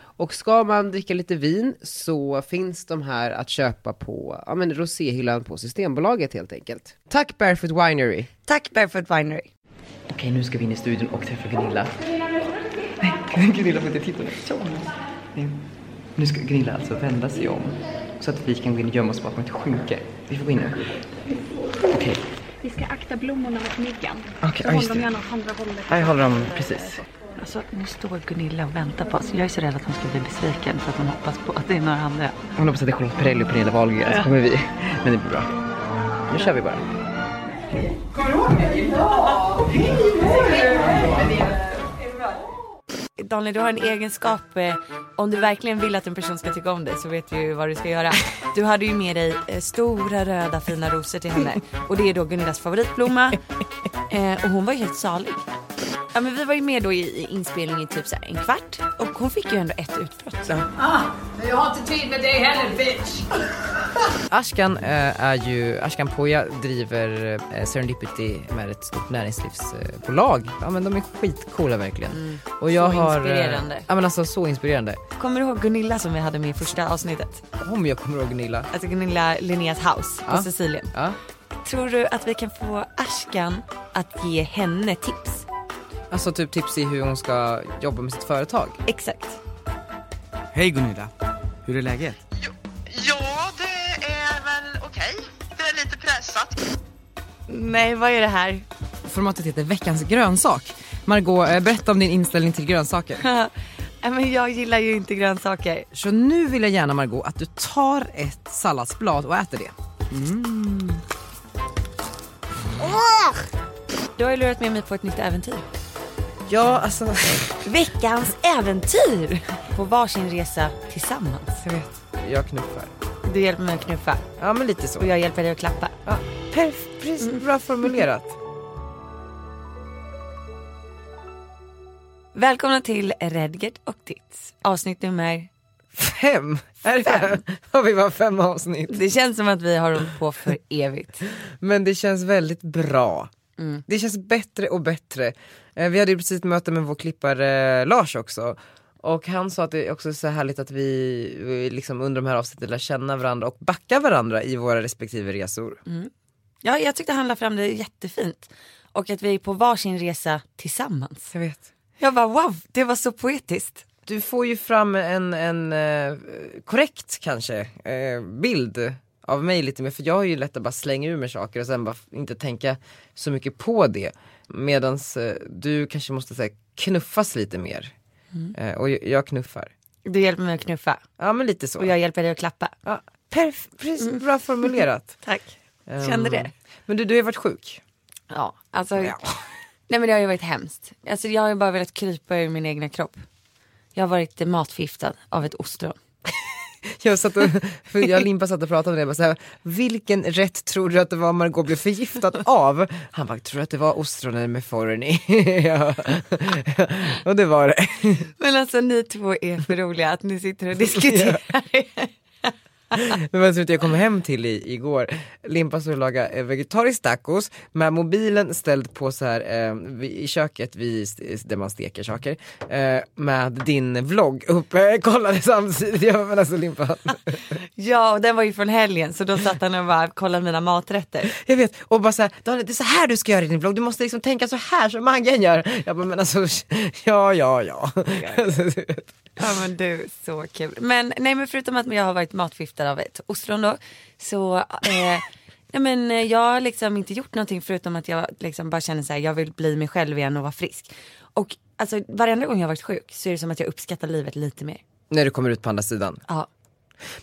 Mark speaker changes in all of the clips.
Speaker 1: Och ska man dricka lite vin så finns de här att köpa på ja, men roséhyllan på Systembolaget helt enkelt. Tack Barefoot Winery!
Speaker 2: Tack Barefoot Winery.
Speaker 1: Okej, nu ska vi in i studion och träffa Gunilla. Nej, Gunilla får inte titta nu. Så. Nej. Nu ska Gunilla alltså vända sig om så att vi kan gå in och gömma oss bakom ett skynke. Vi får gå in nu. Okej,
Speaker 3: Vi ska akta blommorna mot myggan.
Speaker 1: Okej,
Speaker 3: Så
Speaker 1: ja,
Speaker 3: håll dem
Speaker 1: det.
Speaker 3: gärna åt andra hållet.
Speaker 1: jag håller dem precis.
Speaker 4: Alltså, nu står Gunilla och väntar på oss. Jag är så rädd att hon ska bli besviken för att hon hoppas på att det är några andra.
Speaker 1: Hon hoppas att det är Charlotte Perrelli och Pernilla Wahlgren så kommer vi. Men det blir bra. Nu kör vi bara.
Speaker 2: Daniel, du har en egenskap. Eh, om du verkligen vill att en person ska tycka om dig så vet du ju vad du ska göra. Du hade ju med dig eh, stora röda fina rosor till henne. Och det är då Gunillas favoritblomma. Eh, och hon var ju helt salig. Ja men vi var ju med då i, i inspelning i typ så här en kvart. Och hon fick ju ändå ett utbrott.
Speaker 5: Jag har inte tid med dig heller bitch!
Speaker 1: Ashkan eh, är ju, Ashkan Poja driver eh, Serendipity med ett stort näringslivsbolag. ja men de är skitcoola verkligen. och jag
Speaker 2: så
Speaker 1: har,
Speaker 2: inspirerande.
Speaker 1: Ja men alltså så inspirerande.
Speaker 2: Kommer du ihåg Gunilla som vi hade med i första avsnittet?
Speaker 1: Om jag kommer ihåg Gunilla.
Speaker 2: Alltså Gunilla Linneas house på
Speaker 1: Ja.
Speaker 2: Sicilien.
Speaker 1: Ja.
Speaker 2: Tror du att vi kan få Ashkan att ge henne tips?
Speaker 1: Alltså typ tips i hur hon ska jobba med sitt företag.
Speaker 2: Exakt.
Speaker 6: Hej Gunilla, hur är läget?
Speaker 7: Ja, det är väl okej. Det är lite pressat.
Speaker 2: Nej, vad är det här?
Speaker 1: Formatet heter Veckans grönsak. Margot, eh, berätta om din inställning till grönsaker.
Speaker 2: Men jag gillar ju inte grönsaker.
Speaker 1: Så nu vill jag gärna Margot att du tar ett salladsblad och äter det.
Speaker 2: Du har ju lurat med mig på ett nytt äventyr.
Speaker 1: Ja alltså,
Speaker 2: Veckans äventyr! På varsin resa tillsammans.
Speaker 1: jag vet. Jag knuffar.
Speaker 2: Du hjälper mig att knuffa
Speaker 1: Ja men lite så.
Speaker 2: och jag hjälper dig att klappa.
Speaker 1: Ja, perf- precis, bra formulerat.
Speaker 2: Välkomna till Redgert och Tits. Avsnitt nummer...
Speaker 1: Fem? Är det Har vi bara fem avsnitt?
Speaker 2: Det känns som att vi har hållit på för evigt.
Speaker 1: Men det känns väldigt bra. Det känns bättre och bättre. Eh, Vi hade ju precis ett möte med vår klippare Lars också. Och han sa att det är också så härligt att vi, vi liksom under de här avsnitten lär känna varandra och backa varandra i våra respektive resor.
Speaker 2: Ja, jag tyckte han la fram det jättefint. Och att vi är på varsin resa tillsammans.
Speaker 1: Jag vet.
Speaker 2: Jag bara wow, det var så poetiskt.
Speaker 1: Du får ju fram en, en eh, korrekt kanske eh, bild av mig lite mer, för jag har ju lätt att bara slänga ur mig saker och sen bara inte tänka så mycket på det. Medans eh, du kanske måste säga knuffas lite mer. Eh, och jag, knuffar.
Speaker 2: Du hjälper mig att knuffa
Speaker 1: Ja men lite så.
Speaker 2: och jag hjälper dig att klappa.
Speaker 1: ja, precis, bra formulerat.
Speaker 2: Tack. Kände det?
Speaker 1: Ehm, Men du, du har varit sjuk.
Speaker 2: Ja, alltså.
Speaker 1: Ja.
Speaker 2: Nej men det har ju varit hemskt. Alltså jag har ju bara velat krypa ur min egna kropp. Jag har varit matförgiftad av ett ostron.
Speaker 1: Jag, satt och, för jag och Limpa satt och pratade det, jag bara så här, vilken rätt tror du att det var Margot blev förgiftad av? Han bara, tror du att det var ostronen med Forni? ja. Och det var det.
Speaker 2: Men alltså ni två är för roliga att ni sitter och diskuterar.
Speaker 1: Men vad tror du jag kom hem till i, igår? Limpa stod och lagade eh, vegetarisk tacos med mobilen ställd på så här eh, i köket vid, där man steker saker eh, med din vlogg uppe, jag kollade samtidigt, jag men alltså Limpa
Speaker 2: ja och den var ju från helgen så då satt han och bara kollade mina maträtter.
Speaker 1: Jag vet, och bara såhär, Daniel det är så här du ska göra i din vlogg, du måste liksom tänka så här som Maggan gör. Jag bara, men alltså, ja, ja, ja.
Speaker 2: Ja men du, så kul. Men nej men förutom att jag har varit matförgiftad av ett ostron då. Så eh, nej, men eh, jag har liksom inte gjort någonting förutom att jag liksom bara känner så här, jag vill bli mig själv igen och vara frisk. Och alltså varenda gång jag har varit sjuk så är det som att jag uppskattar livet lite mer.
Speaker 1: När du kommer ut på andra sidan.
Speaker 2: Ja.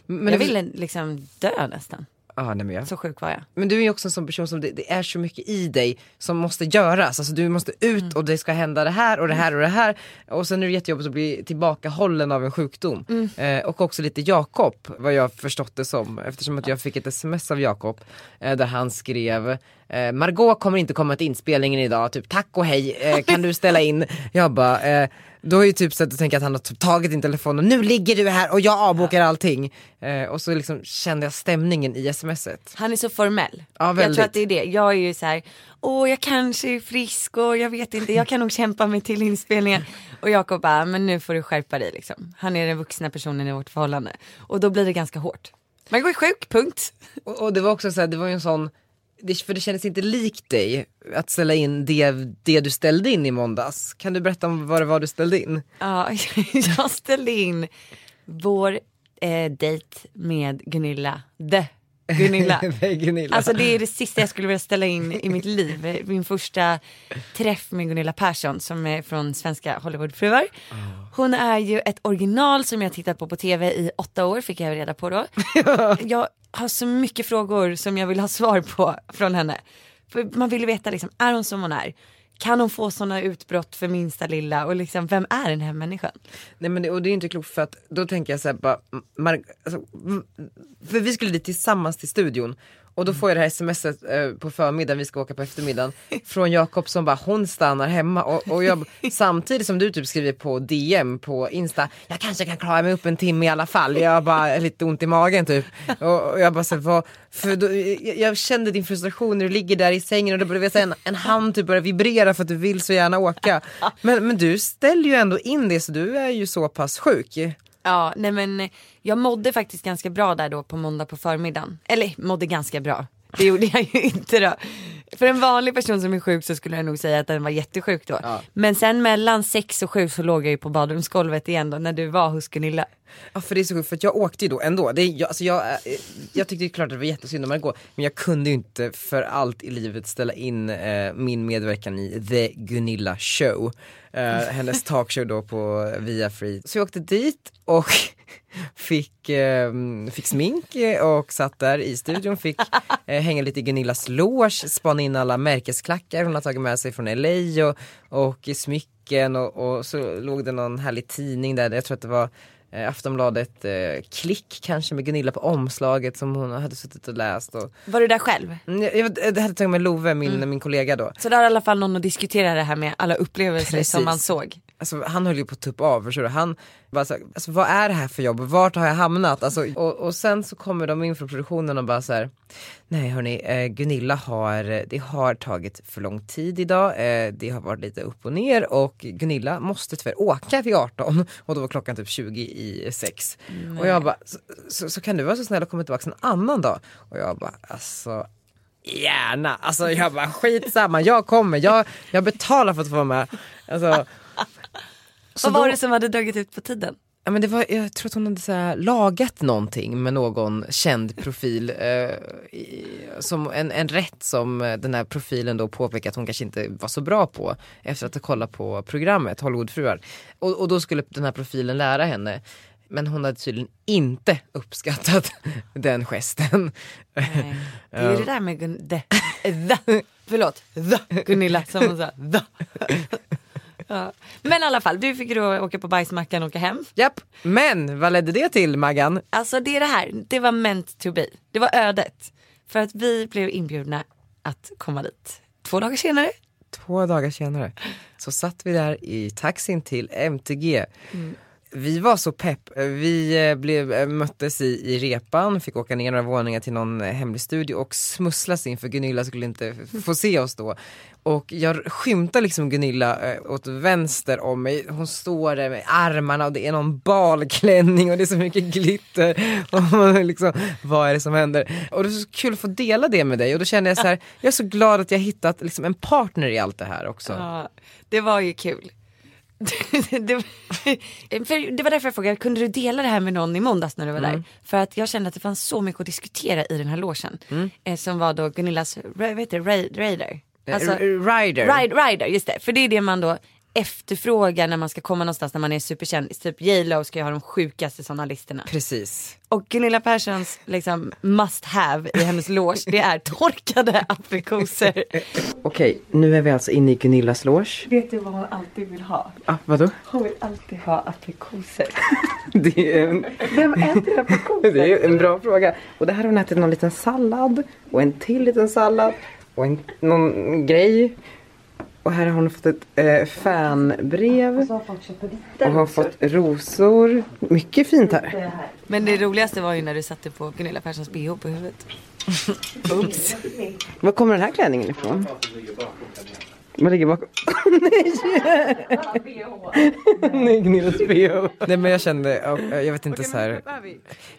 Speaker 1: Men
Speaker 2: jag ville liksom dö nästan.
Speaker 1: Ah, nej, men, jag.
Speaker 2: Så sjuk var jag.
Speaker 1: men du är ju också en sån person som det, det är så mycket i dig som måste göras. Alltså du måste ut
Speaker 2: Mm.
Speaker 1: och det ska hända det här och det här och det här. Och sen är det jättejobbigt att bli tillbakahållen av en sjukdom.
Speaker 2: Mm.
Speaker 1: Eh, och också lite Jakob, vad jag förstått det som. Eftersom att jag fick ett sms av Jakob eh, där han skrev eh, Margot kommer inte komma till inspelningen idag, typ tack och hej, eh, kan du ställa in? Jag bara, eh, då är ju typ så att jag tänker att han har typ tagit din telefon och nu ligger du här och jag avbokar allting. Eh, och så liksom kände jag stämningen i smset.
Speaker 2: Han är så formell.
Speaker 1: Ja,
Speaker 2: jag
Speaker 1: väldigt.
Speaker 2: tror att det är det. Jag är ju så här, åh jag kanske är frisk och jag vet inte, jag kan nog kämpa mig till inspelningen. Och Jakob bara, men nu får du skärpa dig liksom. Han är den vuxna personen i vårt förhållande. Och då blir det ganska hårt. Man går sjuk, punkt.
Speaker 1: Och, och det var också så här, det var ju en sån, det, för det kändes inte likt dig att ställa in det, det du ställde in i måndags. Kan du berätta om vad det var du ställde in?
Speaker 2: Ja, jag ställde in vår eh, dejt med Gunilla, the Gunilla.
Speaker 1: Gunilla.
Speaker 2: Alltså det är det sista jag skulle vilja ställa in i mitt liv. Min första träff med Gunilla Persson som är från svenska Hollywoodfruar. Hon är ju ett original som jag tittat på på tv i åtta år fick jag reda på då. Jag har så mycket frågor som jag vill ha svar på från henne. För man vill veta liksom, är hon som hon är? Kan hon få sådana utbrott för minsta lilla och liksom, vem är den här människan?
Speaker 1: Nej men det, och det är inte klokt för att då tänker jag såhär bara, Mar- alltså, för vi skulle dit tillsammans till studion och då får jag det här smset eh, på förmiddagen, vi ska åka på eftermiddagen, från Jakob som bara hon stannar hemma och, och jag, samtidigt som du typ skriver på DM på Insta, jag kanske kan klara mig upp en timme i alla fall, jag har bara lite ont i magen typ. Och, och jag bara så vad, för då, jag, jag kände din frustration när du ligger där i sängen och då började säga en, en hand typ börjar vibrera för att du vill så gärna åka. Men, men du ställer ju ändå in det så du är ju så pass sjuk.
Speaker 2: Ja, nej men eh, jag mådde faktiskt ganska bra där då på måndag på förmiddagen. Eller mådde ganska bra. Det gjorde jag ju inte då. För en vanlig person som är sjuk så skulle jag nog säga att den var jättesjuk då. Men sen mellan sex och sju så låg jag ju på badrumsgolvet igen då när du var hos Gunilla.
Speaker 1: Ja för det är så sjukt för att jag åkte ju då ändå. Det, jag, alltså jag, eh, jag tyckte ju klart att det var jättesynd om Margot men jag kunde ju inte för allt i livet ställa in eh, min medverkan i The Gunilla Show. Eh, hennes talkshow då på Via Free. Så jag åkte dit och fick, eh, fick smink eh, och satt där i studion, fick eh, hänga lite i Gunillas loge, spana in alla märkesklackar hon har tagit med sig från LA och, och smycken och, och så låg det någon härlig tidning där, jag tror att det var eh, Aftonbladet eh, Klick kanske med Gunilla på omslaget som hon hade suttit och läst. Och,
Speaker 2: Var du där själv?
Speaker 1: Mm, jag, jag, hade tagit med Love, min, min kollega då.
Speaker 2: Så där har i alla fall någon att diskutera det här med alla upplevelser
Speaker 1: Precis.
Speaker 2: som man såg.
Speaker 1: Alltså, han höll ju på att tuppa av, förstår du? Han bara så, här, alltså, vad är det här för jobb? Vart har jag hamnat? Alltså, och, och sen så kommer de in från produktionen och bara så här. Nej hörni, eh, Gunilla har, det har tagit för lång tid idag, eh, det har varit lite upp och ner och Gunilla måste tyvärr åka vid 18 och då var klockan typ 20 i 6. Och jag bara, så, så, så kan du vara så snäll och komma tillbaka en annan dag? Och jag bara, alltså Gärna, alltså jag bara skitsamma, jag kommer, jag, jag betalar för att få vara med. Alltså, så
Speaker 2: Vad var
Speaker 1: då-
Speaker 2: det som hade dragit ut på tiden?
Speaker 1: Ja, men det var, jag tror att hon hade så här, lagat någonting med någon känd profil. Eh, i, som en, en rätt som eh, den här profilen då påpekade att hon kanske inte var så bra på efter att ha kollat på programmet Hollywoodfruar. Och, och då skulle den här profilen lära henne. Men hon hade tydligen inte uppskattat den gesten.
Speaker 2: Nej. Det är det där med Gun- the, the, förlåt, the Gunilla som hon sa. The. Ja. Men i alla fall, du fick då åka på bajsmackan och åka hem.
Speaker 1: Japp, men vad ledde det till Maggan?
Speaker 2: Alltså det är det här, det var meant to be. Det var ödet. För att vi blev inbjudna att komma dit. Två dagar senare.
Speaker 1: Två dagar senare så satt vi där i taxin till MTG. Vi var så pepp, vi eh, blev, eh, möttes i, i repan, fick åka ner några våningar till någon eh, hemlig studio och smusslas in för Gunilla skulle inte få se oss då. Och jag skymtar liksom Gunilla åt vänster om mig, hon står där med armarna och det är någon balklänning och det är så mycket glitter. Och man liksom, vad är det som händer? Och det är så kul att få dela det med dig och då känner jag så här, jag är så glad att jag hittat liksom en partner i allt det här också.
Speaker 2: Ja, det var ju kul. det, det var därför jag frågade, kunde du dela det här med någon i måndags när du var där? För att jag kände att det fanns så mycket att diskutera i den här logen. Eh, som var då Gunillas, vad heter det, Ra- Raider? Alltså,
Speaker 1: Eh, Rider.
Speaker 2: Ride, rider, just det. För det är det man då efterfrågar när man ska komma någonstans när man är superkändis. Typ J Lo ska ju ha de sjukaste sådana listorna.
Speaker 1: Precis.
Speaker 2: Och Gunilla Perssons liksom must have i hennes loge det är torkade aprikoser.
Speaker 1: Okej, nu är vi alltså inne i Gunillas loge.
Speaker 4: Vet du vad hon alltid vill ha?
Speaker 1: Ah, vadå?
Speaker 4: Hon vill alltid ha aprikoser.
Speaker 1: Det är, en,
Speaker 4: Vem äter aprikoser?
Speaker 1: det är en bra fråga. Och det här har hon ätit någon liten sallad och en till liten sallad och en, någon grej. Och här har hon fått ett eh, fanbrev. Och har fått rosor. Mycket fint här.
Speaker 2: Men det roligaste var ju när du satte på Gunilla Perssons bh på huvudet. Oops.
Speaker 1: Var kommer den här klänningen ifrån? Vad ligger bakom? Nej, Gunillas bh. Nej men jag kände, ja, jag vet inte så här.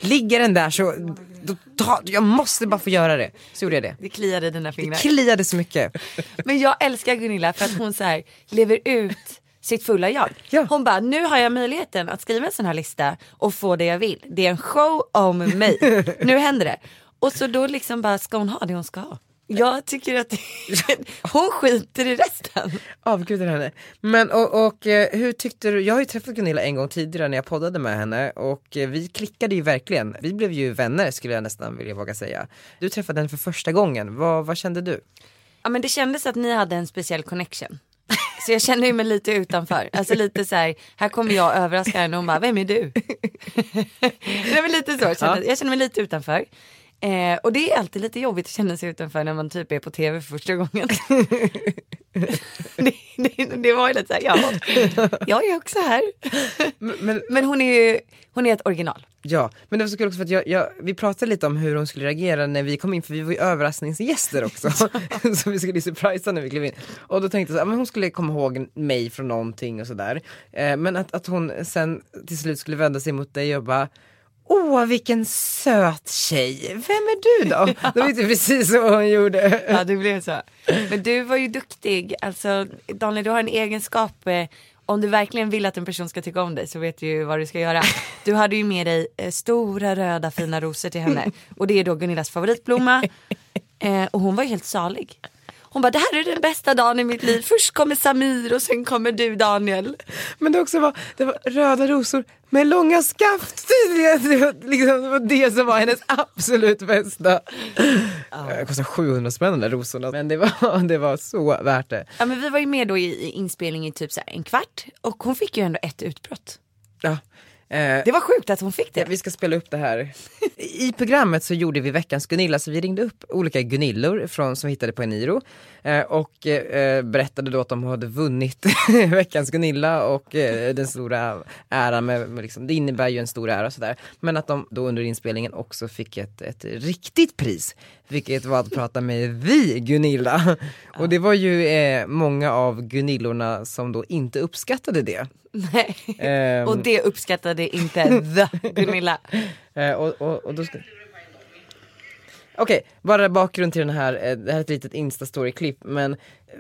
Speaker 1: Ligger den där så, då, ta, jag måste bara få göra det. Så gjorde jag det.
Speaker 2: Det kliade i dina
Speaker 1: Det
Speaker 2: fingrar.
Speaker 1: kliade så mycket.
Speaker 2: Men jag älskar Gunilla för att hon så här lever ut sitt fulla jag.
Speaker 1: Ja.
Speaker 2: Hon bara, nu har jag möjligheten att skriva en sån här lista och få det jag vill. Det är en show om mig. nu händer det. Och så då liksom bara ska hon ha det hon ska ha. Jag tycker att hon skiter i resten.
Speaker 1: Avgudar henne. Men och, och eh, hur tyckte du, jag har ju träffat Gunilla en gång tidigare när jag poddade med henne och eh, vi klickade ju verkligen. Vi blev ju vänner skulle jag nästan vilja våga säga. Du träffade henne för första gången, vad, vad kände du?
Speaker 2: Ja men det kändes att ni hade en speciell connection. Så jag kände mig lite utanför. Alltså lite så här, här kommer jag överraska henne och hon bara, vem är du? det var lite så, jag kände, jag kände mig lite utanför. Eh, och det är alltid lite jobbigt att känna sig utanför när man typ är på tv för första gången. det, det, det var ju lite så här, ja, jag är också här.
Speaker 1: Men,
Speaker 2: Men hon är ju, hon är ett original.
Speaker 1: ja, men det var så kul också för att jag, jag, vi pratade lite om hur hon skulle reagera när vi kom in för vi var ju överraskningsgäster också. så vi skulle surprisa när vi klev in. Och då tänkte jag men hon skulle komma ihåg mig från någonting och sådär. Eh, men att, att hon sen till slut skulle vända sig mot dig och bara Åh vilken söt tjej, vem är du då? Det var ju precis så hon gjorde.
Speaker 2: Ja det blev så. Men du var ju duktig. Alltså Daniel du har en egenskap. Eh, om du verkligen vill att en person ska tycka om dig så vet du ju vad du ska göra. Du hade ju med dig eh, stora röda fina rosor till henne. Och det är då Gunillas favoritblomma. Eh, och hon var ju helt salig. Hon bara det här är den bästa dagen i mitt liv. Först kommer Samir och sen kommer du Daniel.
Speaker 1: Men det också var, det var röda rosor med långa skaft tydligen. Det var, liksom, det var det som var hennes absolut bästa. Det kostade 700 spänn de där rosorna. Men det var, det var så värt det.
Speaker 2: Ja men vi var ju med då i, i inspelning i typ så här en kvart. Och hon fick ju ändå ett utbrott.
Speaker 1: Ja. Eh,
Speaker 2: Det var sjukt att hon fick det.
Speaker 1: Ja, vi ska spela upp det här. I programmet så gjorde vi veckans Gunilla, så vi ringde upp olika Gunillor från, som vi hittade på Eniro och eh, berättade då att de hade vunnit veckans Gunilla och eh, den stora äran, med, med liksom, det innebär ju en stor ära sådär. Men att de då under inspelningen också fick ett, ett riktigt pris, vilket var att prata med vi Gunilla. Och det var ju eh, många av Gunillorna som då inte uppskattade det.
Speaker 2: Nej.
Speaker 1: Ehm,
Speaker 2: Och det uppskattade inte the Gunilla.
Speaker 1: Eh, och, och, och då ska... Okej, bara bakgrund till den här, eh, det här är ett litet instastory-klipp men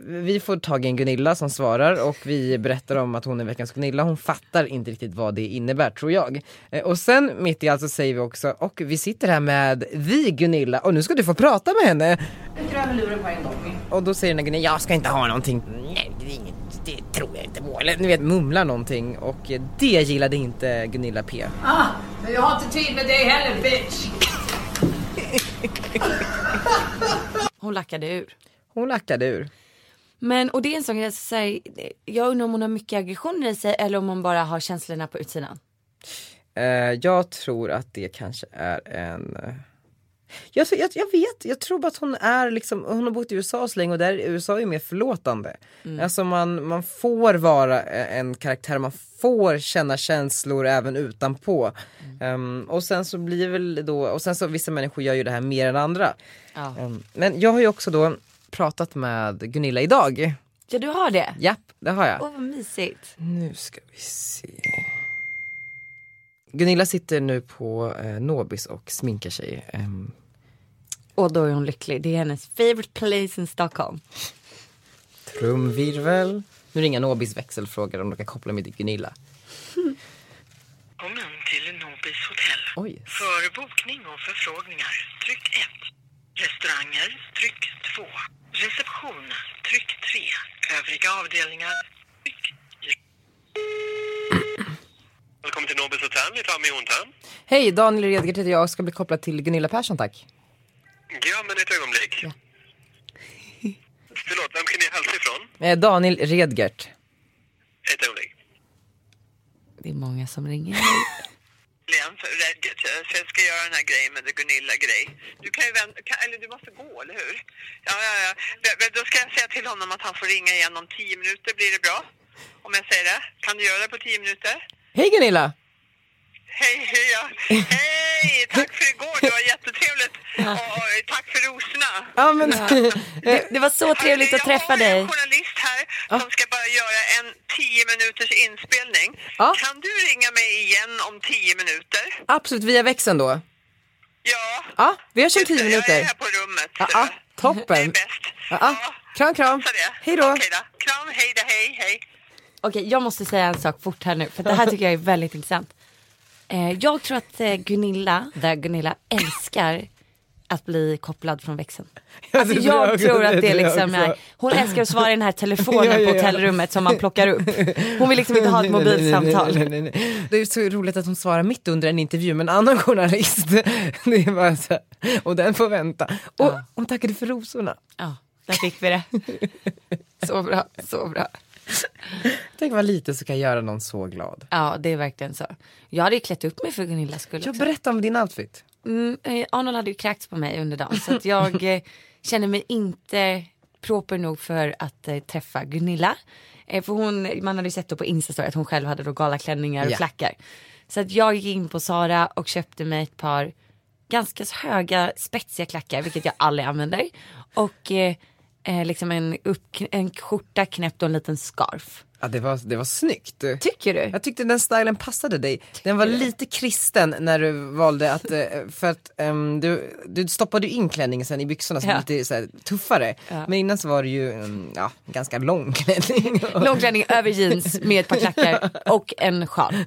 Speaker 1: vi får tag i en Gunilla som svarar och vi berättar om att hon är veckans Gunilla, hon fattar inte riktigt vad det innebär tror jag. Eh, Och sen mitt i allt så säger vi också, och vi sitter här med vi Gunilla och nu ska du få prata med henne. Och då säger den här Gunilla, jag ska inte ha någonting. Nej, det, är inget, det tror jag inte på. Eller ni vet, mumlar någonting och det gillade inte Gunilla P.
Speaker 5: Ah, men jag har inte tid med dig heller bitch!
Speaker 2: Hon lackade ur.
Speaker 1: Hon lackade ur.
Speaker 2: Men och det är en sån grej, så här, jag undrar om hon har mycket aggressioner i sig eller om hon bara har känslorna på utsidan.
Speaker 1: Eh, jag tror att det kanske är en eh, jag, jag, jag vet, jag tror bara att hon är liksom, hon har bott i USA så länge och där är USA är mer förlåtande. Alltså man, man får vara eh, en karaktär, man får känna känslor även utanpå. Ehm, och sen så blir väl då, och sen så vissa människor gör ju det här mer än andra.
Speaker 2: Ja.
Speaker 1: Ehm, men jag har ju också då pratat med Gunilla idag.
Speaker 2: Ja du har det?
Speaker 1: Japp, det har jag.
Speaker 2: Åh vad mysigt.
Speaker 1: Nu ska vi se. Gunilla sitter nu på eh, Nobis och sminkar sig. Ehm,
Speaker 2: Och då är hon lycklig. Det är hennes favorite place in Stockholm.
Speaker 1: trumvirvel. Nu ringer Nobis växelfrågar om de kan koppla mig till Gunilla.
Speaker 7: Välkommen till Nobis hotell.
Speaker 1: Oj.
Speaker 7: För bokning och förfrågningar, tryck 1. Restauranger, tryck 2. Reception, tryck 3. Övriga avdelningar, tryck
Speaker 8: Nobels hotell, ni tar mig Jontan.
Speaker 1: Hej, Daniel Redgert heter jag och ska bli kopplad till Gunilla Persson tack.
Speaker 8: Ja, men ett ögonblick. Förlåt, vem kan ni hälsa ifrån?
Speaker 1: Eh, Daniel Redgert.
Speaker 8: Ett ögonblick.
Speaker 2: Det är många som ringer.
Speaker 7: Redgert, så jag ska göra den här grejen med det Gunilla-grej. Du kan ju vänta, kan, eller du måste gå, eller hur? Ja, ja, ja. Då ska jag säga till honom att han får ringa igen om tio minuter. Blir det bra? Om jag säger det? Kan du göra det på tio minuter?
Speaker 1: Hej Gunilla!
Speaker 7: Hej, hej, ja. Hej! Tack för igår, det var jättetrevligt. Och, tack för rosorna.
Speaker 1: Ja men,
Speaker 2: Det, det var så trevligt att träffa
Speaker 7: Jag har
Speaker 2: dig.
Speaker 7: en journalist här som ska bara göra en tio minuters inspelning.
Speaker 1: Ja.
Speaker 7: Kan du ringa mig igen om tio minuter?
Speaker 1: absolut via växeln då.
Speaker 7: Ja.
Speaker 1: Ja, vi hörs om
Speaker 7: Just det,
Speaker 1: tio
Speaker 7: Jag
Speaker 1: minuter.
Speaker 7: är här på rummet.
Speaker 1: Ja, ja,
Speaker 7: du. Det
Speaker 1: toppen.
Speaker 7: är bäst.
Speaker 1: Ja, ja. Kram, kram. Hej då.
Speaker 7: Okej då. Kram, hej då, hej, hej.
Speaker 2: Okej, jag måste säga en sak fort här nu för det här tycker jag är väldigt intressant. Eh, jag tror att eh, Gunilla, där Gunilla älskar att bli kopplad från växeln. Alltså
Speaker 1: jag
Speaker 2: jag tror att det liksom är, hon älskar att svara i den här telefonen
Speaker 1: Ja, ja,
Speaker 2: på
Speaker 1: ja.
Speaker 2: hotellrummet som man plockar upp. Hon vill liksom inte ha ett
Speaker 1: Nej, nej, nej,
Speaker 2: mobilsamtal.
Speaker 1: nej, nej, nej. Det är så roligt att hon svarar mitt under en intervju med en annan journalist. Det är bara så här, och den får vänta. Och
Speaker 2: Ja.
Speaker 1: hon tackade för rosorna.
Speaker 2: Ja, där fick vi det. Så bra, så bra.
Speaker 1: Tänk vad lite så kan göra någon så glad.
Speaker 2: Ja, det är verkligen så. Jag hade ju klätt upp mig för Gunillas skull
Speaker 1: Jag
Speaker 2: också.
Speaker 1: berätta om din outfit.
Speaker 2: Mm, eh, Arnold hade ju kräkts på mig under dagen så jag eh, känner mig inte proper nog för att eh, träffa Gunilla. Eh, för hon, man hade ju sett då på Instastory att hon själv hade då galaklänningar och
Speaker 1: Ja.
Speaker 2: klackar. Så att jag gick in på Sara och köpte mig ett par ganska höga spetsiga klackar, vilket jag aldrig använder. Och eh, liksom en, upp, en skjorta knäppt och en liten scarf.
Speaker 1: Ja, det, var, det var snyggt.
Speaker 2: Tycker du?
Speaker 1: Jag tyckte den stilen passade dig. Den var lite kristen när du valde att, eh, för att ehm, du, du stoppade in klänningen sen i byxorna som
Speaker 2: Ja.
Speaker 1: lite så här, tuffare.
Speaker 2: Ja.
Speaker 1: Men innan så var det ju en ja, ganska lång klänning.
Speaker 2: Långklänning över jeans med ett par klackar och en sjal.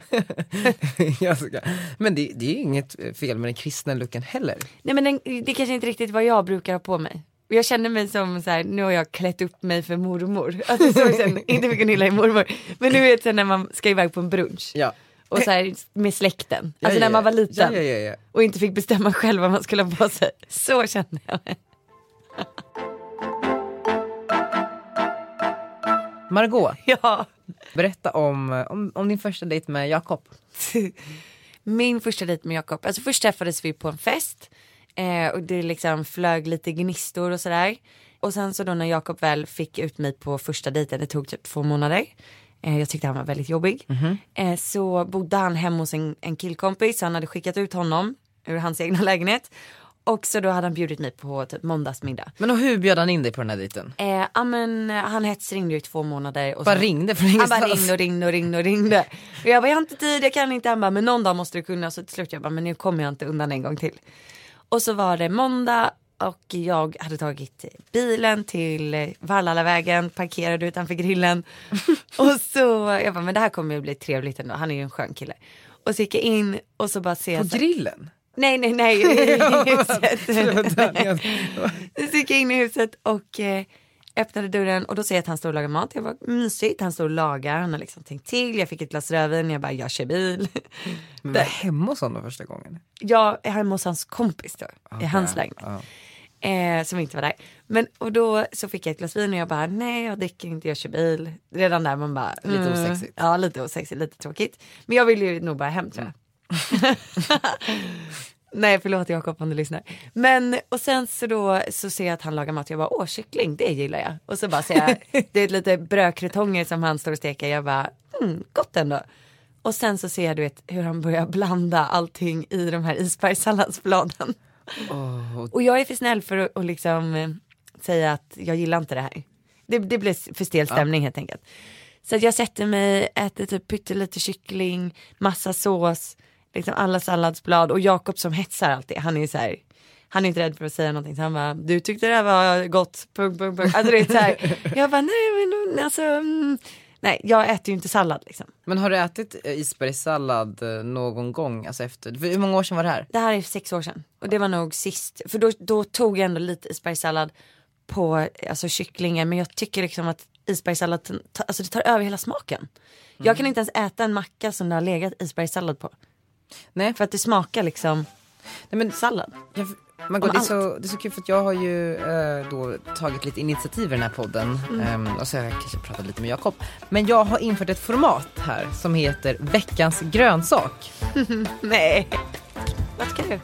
Speaker 1: Men det, det är ju inget fel med den kristna looken heller.
Speaker 2: Nej men den, det kanske inte riktigt vad jag brukar ha på mig. Jag känner mig som så här, nu har jag klätt upp mig för mormor. Alltså så känner, inte för Gunilla är mormor. Men du vet så när man ska iväg på en brunch.
Speaker 1: Ja.
Speaker 2: Och så här med släkten.
Speaker 1: Ja,
Speaker 2: Alltså
Speaker 1: ja,
Speaker 2: när man var
Speaker 1: ja.
Speaker 2: liten.
Speaker 1: Ja, ja, ja, ja.
Speaker 2: Och inte fick bestämma själv vad man skulle ha på sig. Så känner jag mig.
Speaker 1: Margot,
Speaker 2: Ja.
Speaker 1: berätta om, om, om din första dejt med Jakob.
Speaker 2: Min första dejt med Jakob, alltså först träffades vi på en fest. Eh, och det liksom flög lite gnistor och sådär. Och sen så då när Jakob väl fick ut mig på första dejten, det tog typ två månader. Eh, jag tyckte han var väldigt jobbig. Eh, så bodde han hemma hos en, en killkompis, han hade skickat ut honom ur hans egna lägenhet. Och så då hade han bjudit mig på typ måndagsmiddag.
Speaker 1: Men och hur bjöd han in dig på den här dejten?
Speaker 2: Eh, ja men eh, han hetsringde i två månader. Och
Speaker 1: Bara
Speaker 2: så-
Speaker 1: ringde från
Speaker 2: Han bara
Speaker 1: ingenstans?
Speaker 2: ringde och ringde och ringde och ringde. Och jag bara, jag har inte tid, jag kan inte. Han bara, men någon dag måste du kunna. Så till slut jag bara, men nu kommer jag inte undan en gång till. Och så var det måndag och jag hade tagit bilen till Vallalavägen, parkerade utanför grillen. och så, jag bara, men det här kommer ju bli trevligt ändå. Han är ju en skön kille. Och så gick jag in och så bara ser jag
Speaker 1: På grillen?
Speaker 2: Nej, nej, nej. I huset. Så gick jag in i huset och eh, öppnade dörren och då ser jag att han står och lagar mat. Jag var mysigt, han står och lagar, han har liksom tänkt till. Jag fick ett glas rödvin, jag bara, jag kör bil.
Speaker 1: Men var hemma hos honom första gången?
Speaker 2: Är hemma hos hans kompis då, i hans lägenhet.
Speaker 1: Ja.
Speaker 2: Eh, som inte var där. Men och då så fick jag ett glas vin och jag bara, nej jag dricker inte, jag kör bil. Redan där man bara,
Speaker 1: Lite
Speaker 2: mm,
Speaker 1: osexigt.
Speaker 2: Ja, lite osexigt, lite tråkigt. Men jag vill ju nog bara hem tror jag. Nej förlåt Jakob om du lyssnar. Men och sen så då så ser jag att han lagar mat. Jag bara åh kyckling det gillar jag. Och så bara ser jag det är lite brödkrutonger som han står och steker. Jag bara mm, gott ändå. Och sen så ser jag du vet hur han börjar blanda allting i de här isbergssalladsbladen. Och jag är för snäll för att och liksom eh, säga att jag gillar inte det här. Det, det blir för stel stämning helt enkelt. Så jag sätter mig, äter typ pyttelite kyckling, massa sås, liksom alla salladsblad och Jakob som hetsar alltid, han är ju så här, han är inte rädd för att säga någonting så han bara, du tyckte det här var gott, punkt, punkt, punkt. Alltså det är så här, jag bara, nej men alltså, mm. nej jag äter ju inte sallad liksom.
Speaker 1: Men har du ätit eh, isbergssallad eh, någon gång, alltså efter, hur många år sedan var det här?
Speaker 2: Det här är sex år sedan och det var nog sist, för då, då tog jag ändå lite isbergssallad på alltså kycklingen men jag tycker liksom att isbergssallad, alltså det tar över hela smaken. Jag kan inte ens äta en macka som det har legat isbergssallad på.
Speaker 1: Nej.
Speaker 2: För att det smakar liksom
Speaker 1: Nej, men
Speaker 2: sallad.
Speaker 1: Jag, Margot,
Speaker 2: Om
Speaker 1: det, är så, det är så kul för att jag har ju eh, då tagit lite initiativ i den här podden Ehm, och så har jag kanske pratat lite med Jakob. Men jag har infört ett format här som heter veckans grönsak.
Speaker 2: Nej. Vad ska du?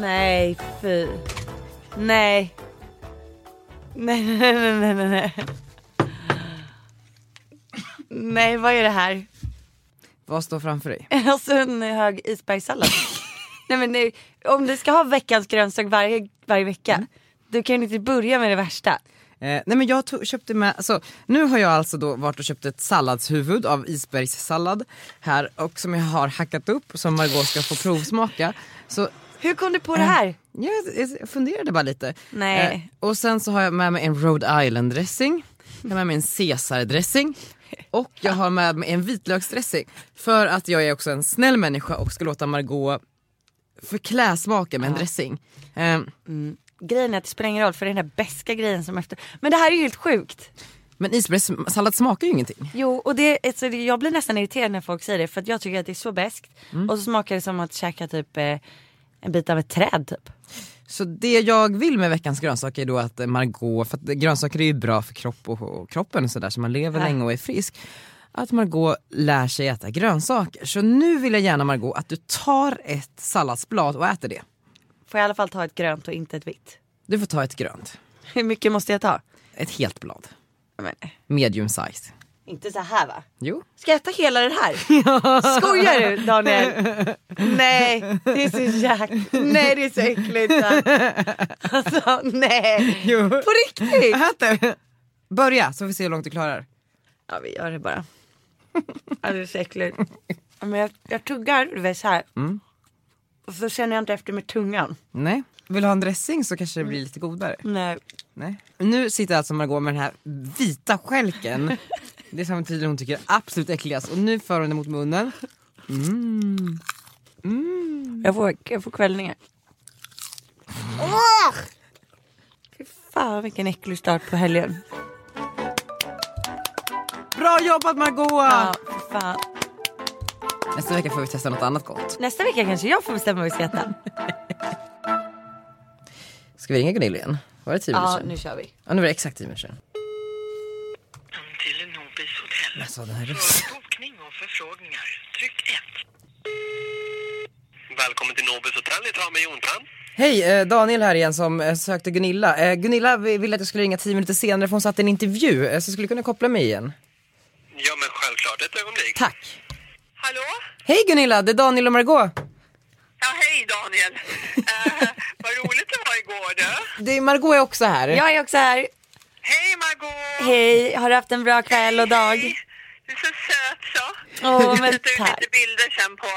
Speaker 2: Nej, fy. Nej. Nej, nej, nej, nej, nej, nej. Nej, vad är det här?
Speaker 1: Vad står framför dig?
Speaker 2: Alltså en hög isbergssallad. nej men nej, om du ska ha veckans grönsak varje, varje vecka, du kan ju inte börja med det värsta.
Speaker 1: Eh, nej men jag tog, köpte med, alltså, nu har jag alltså då varit och köpt ett salladshuvud av isbergssallad här och som jag har hackat upp som Margot ska få provsmaka. Så
Speaker 2: Hur kom du på det här?
Speaker 1: jag, funderade bara lite.
Speaker 2: Nej.
Speaker 1: Eh, och sen så har jag med mig en Rhode Island dressing, jag har med mig en Caesar dressing och jag har med mig en vitlöksdressing. För att jag är också en snäll människa och ska låta Margot förklä smaken med en dressing. Eh,
Speaker 2: Grejen är att det spelar ingen roll för det är den där beska grejen som efter. Men det här är ju helt sjukt.
Speaker 1: men isbergssallad smakar ju ingenting.
Speaker 2: Jo och det, alltså, jag blir nästan irriterad när folk säger det för att jag tycker att det är så beskt. Och så smakar det som att käka typ eh, en bit av ett träd typ.
Speaker 1: Så det jag vill med veckans grönsaker är då att eh, Margot, för att grönsaker är ju bra för kropp och, och kroppen och sådär så man lever
Speaker 2: Ja.
Speaker 1: länge och är frisk. Att Margot lär sig äta grönsaker. Så nu vill jag gärna Margot att du tar ett salladsblad och äter det.
Speaker 2: Får jag i alla fall ta ett grönt och inte ett vitt.
Speaker 1: Du får ta ett grönt.
Speaker 2: Hur mycket måste jag ta?
Speaker 1: Ett helt blad.
Speaker 2: Men,
Speaker 1: Medium size.
Speaker 2: Inte så här va?
Speaker 1: Jo.
Speaker 2: Ska jag äta hela den här? Skojar du Daniel? Nej, det är så jäk... Nej det är så äckligt. Alltså nej.
Speaker 1: Jo.
Speaker 2: På riktigt?
Speaker 1: Ät det. Börja så får vi se hur långt du klarar.
Speaker 2: Ja vi gör det bara. Det är så äckligt. Men jag, jag tuggar du vet, så här. Och så känner jag inte efter med tungan.
Speaker 1: Nej. Vill du ha en dressing så kanske det blir lite godare.
Speaker 2: Nej.
Speaker 1: Nej. Nu sitter alltså Margot med den här vita skälken. Det som tydligen hon tycker är absolut äckligast. Och nu för hon det mot munnen.
Speaker 2: Jag får, jag får kvällningar. Åh! Fy fan vilken äcklig start på helgen.
Speaker 1: Bra jobbat Margot!
Speaker 2: Ja, fy fan.
Speaker 1: Nästa vecka får vi testa något annat gott.
Speaker 2: Nästa vecka kanske jag får bestämma vad vi ska äta.
Speaker 1: Ska vi ringa Gunilla igen? Var det tio minuter
Speaker 2: Ja,
Speaker 1: sedan?
Speaker 2: nu kör vi.
Speaker 1: Ja, nu var det exakt tio minuter sedan. Alltså den här rösten.
Speaker 9: För bokning och förfrågningar, tryck 1.
Speaker 10: Välkommen till Nobis hotell i Tranby Jontan.
Speaker 1: Hej, eh, Daniel här igen som eh, sökte Gunilla. Eh, Gunilla vi- ville att jag skulle ringa tio minuter senare för hon satt i en intervju. Så skulle du kunna koppla mig igen.
Speaker 10: Ja men självklart, ett ögonblick.
Speaker 1: Tack.
Speaker 9: Hallå?
Speaker 1: Hej Gunilla, det är Daniel och Margot.
Speaker 9: Ja, hej Daniel. Eh, vad roligt det var igår du.
Speaker 1: Det är, Margot är också här.
Speaker 2: Jag är också här.
Speaker 9: Hej Margot!
Speaker 2: Hej, har du haft en bra kväll och dag?
Speaker 9: Hej. Du är så söt så.
Speaker 2: Åh,
Speaker 9: jag
Speaker 2: men tack.
Speaker 9: lite bilder sen på...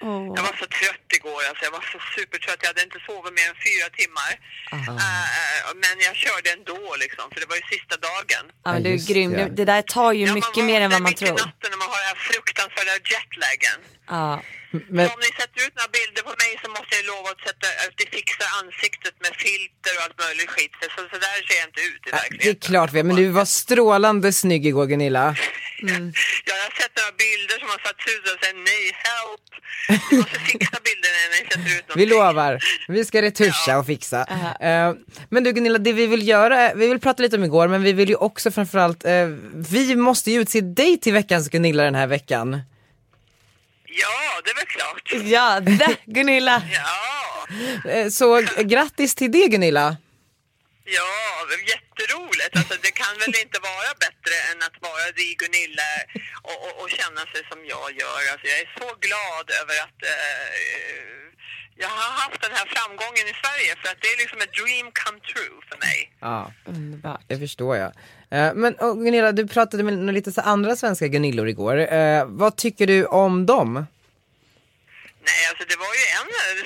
Speaker 2: Åh.
Speaker 9: Jag var så trött igår alltså. Jag var så supertrött. Jag hade inte sovit mer än fyra timmar. Eh, men jag körde ändå liksom. För det var ju sista dagen.
Speaker 2: Ja, men du är grym.
Speaker 1: det.
Speaker 2: Det, där tar ju
Speaker 9: Ja,
Speaker 2: mycket mer än vad man
Speaker 9: vaknar mitt i
Speaker 2: tror.
Speaker 9: natten när man har den här fruktansvärda jetlagen.
Speaker 2: Ja.
Speaker 1: Men,
Speaker 9: Så om ni sätter ut några bilder på mig så måste jag lova att, sätta, att det fixar ansiktet med filter och allt möjligt skit. Så, så där ser jag inte ut i
Speaker 1: det är
Speaker 9: verkligheten.
Speaker 1: klart vi men du var strålande snygg igår Gunilla.
Speaker 9: Ja, jag har sett några bilder som har satts ut och säger nej, help. Ni måste fixa bilderna när ni sätter ut
Speaker 1: Vi
Speaker 9: någonting.
Speaker 1: lovar, vi ska retuscha och fixa. Eh, men du Gunilla, det vi vill göra, vi vill prata lite om igår men vi vill ju också framförallt, uh, vi måste ju utse dig till veckans Gunilla den här veckan.
Speaker 9: Ja, det är väl klart.
Speaker 2: Ja, det, Gunilla.
Speaker 9: Ja,
Speaker 1: Eh, så grattis till det Gunilla.
Speaker 9: ja, det är jätteroligt. Alltså, det kan väl inte vara bättre än att vara dig Gunilla och, och, och känna sig som jag gör. Alltså, jag är så glad över att eh, jag har haft den här framgången i Sverige för att det är liksom ett dream come true för mig.
Speaker 1: Ja,
Speaker 2: Underbart.
Speaker 1: det förstår jag. Eh, men Gunilla, du pratade med några lite så andra svenska Gunillor igår. Eh, vad tycker du om dem?
Speaker 9: Nej, alltså det var ju en, eh,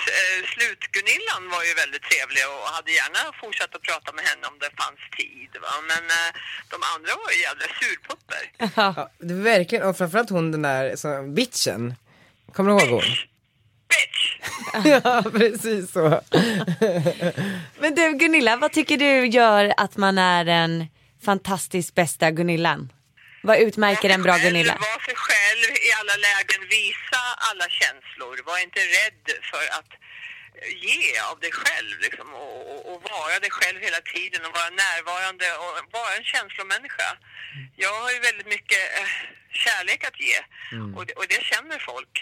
Speaker 9: Slut-Gunillan var ju väldigt trevlig och hade gärna fortsatt att prata med henne om det fanns tid. Va? Men de andra var ju jävla surpupper.
Speaker 1: Ja, det är verkligen, och framförallt hon den där så, bitchen. Kommer du ihåg hon?
Speaker 9: Bitch!
Speaker 1: ja precis så.
Speaker 2: Men du Gunilla, vad tycker du gör att man är den fantastiskt bästa Gunillan? Vad utmärker en bra Gunilla?
Speaker 9: Var sig själv i alla lägen, visa alla känslor. Var inte rädd för att ge av dig själv liksom, och, och, och vara dig själv hela tiden och vara närvarande och vara en känslomänniska. Jag har ju väldigt mycket eh, kärlek att ge och, det, och det känner folk.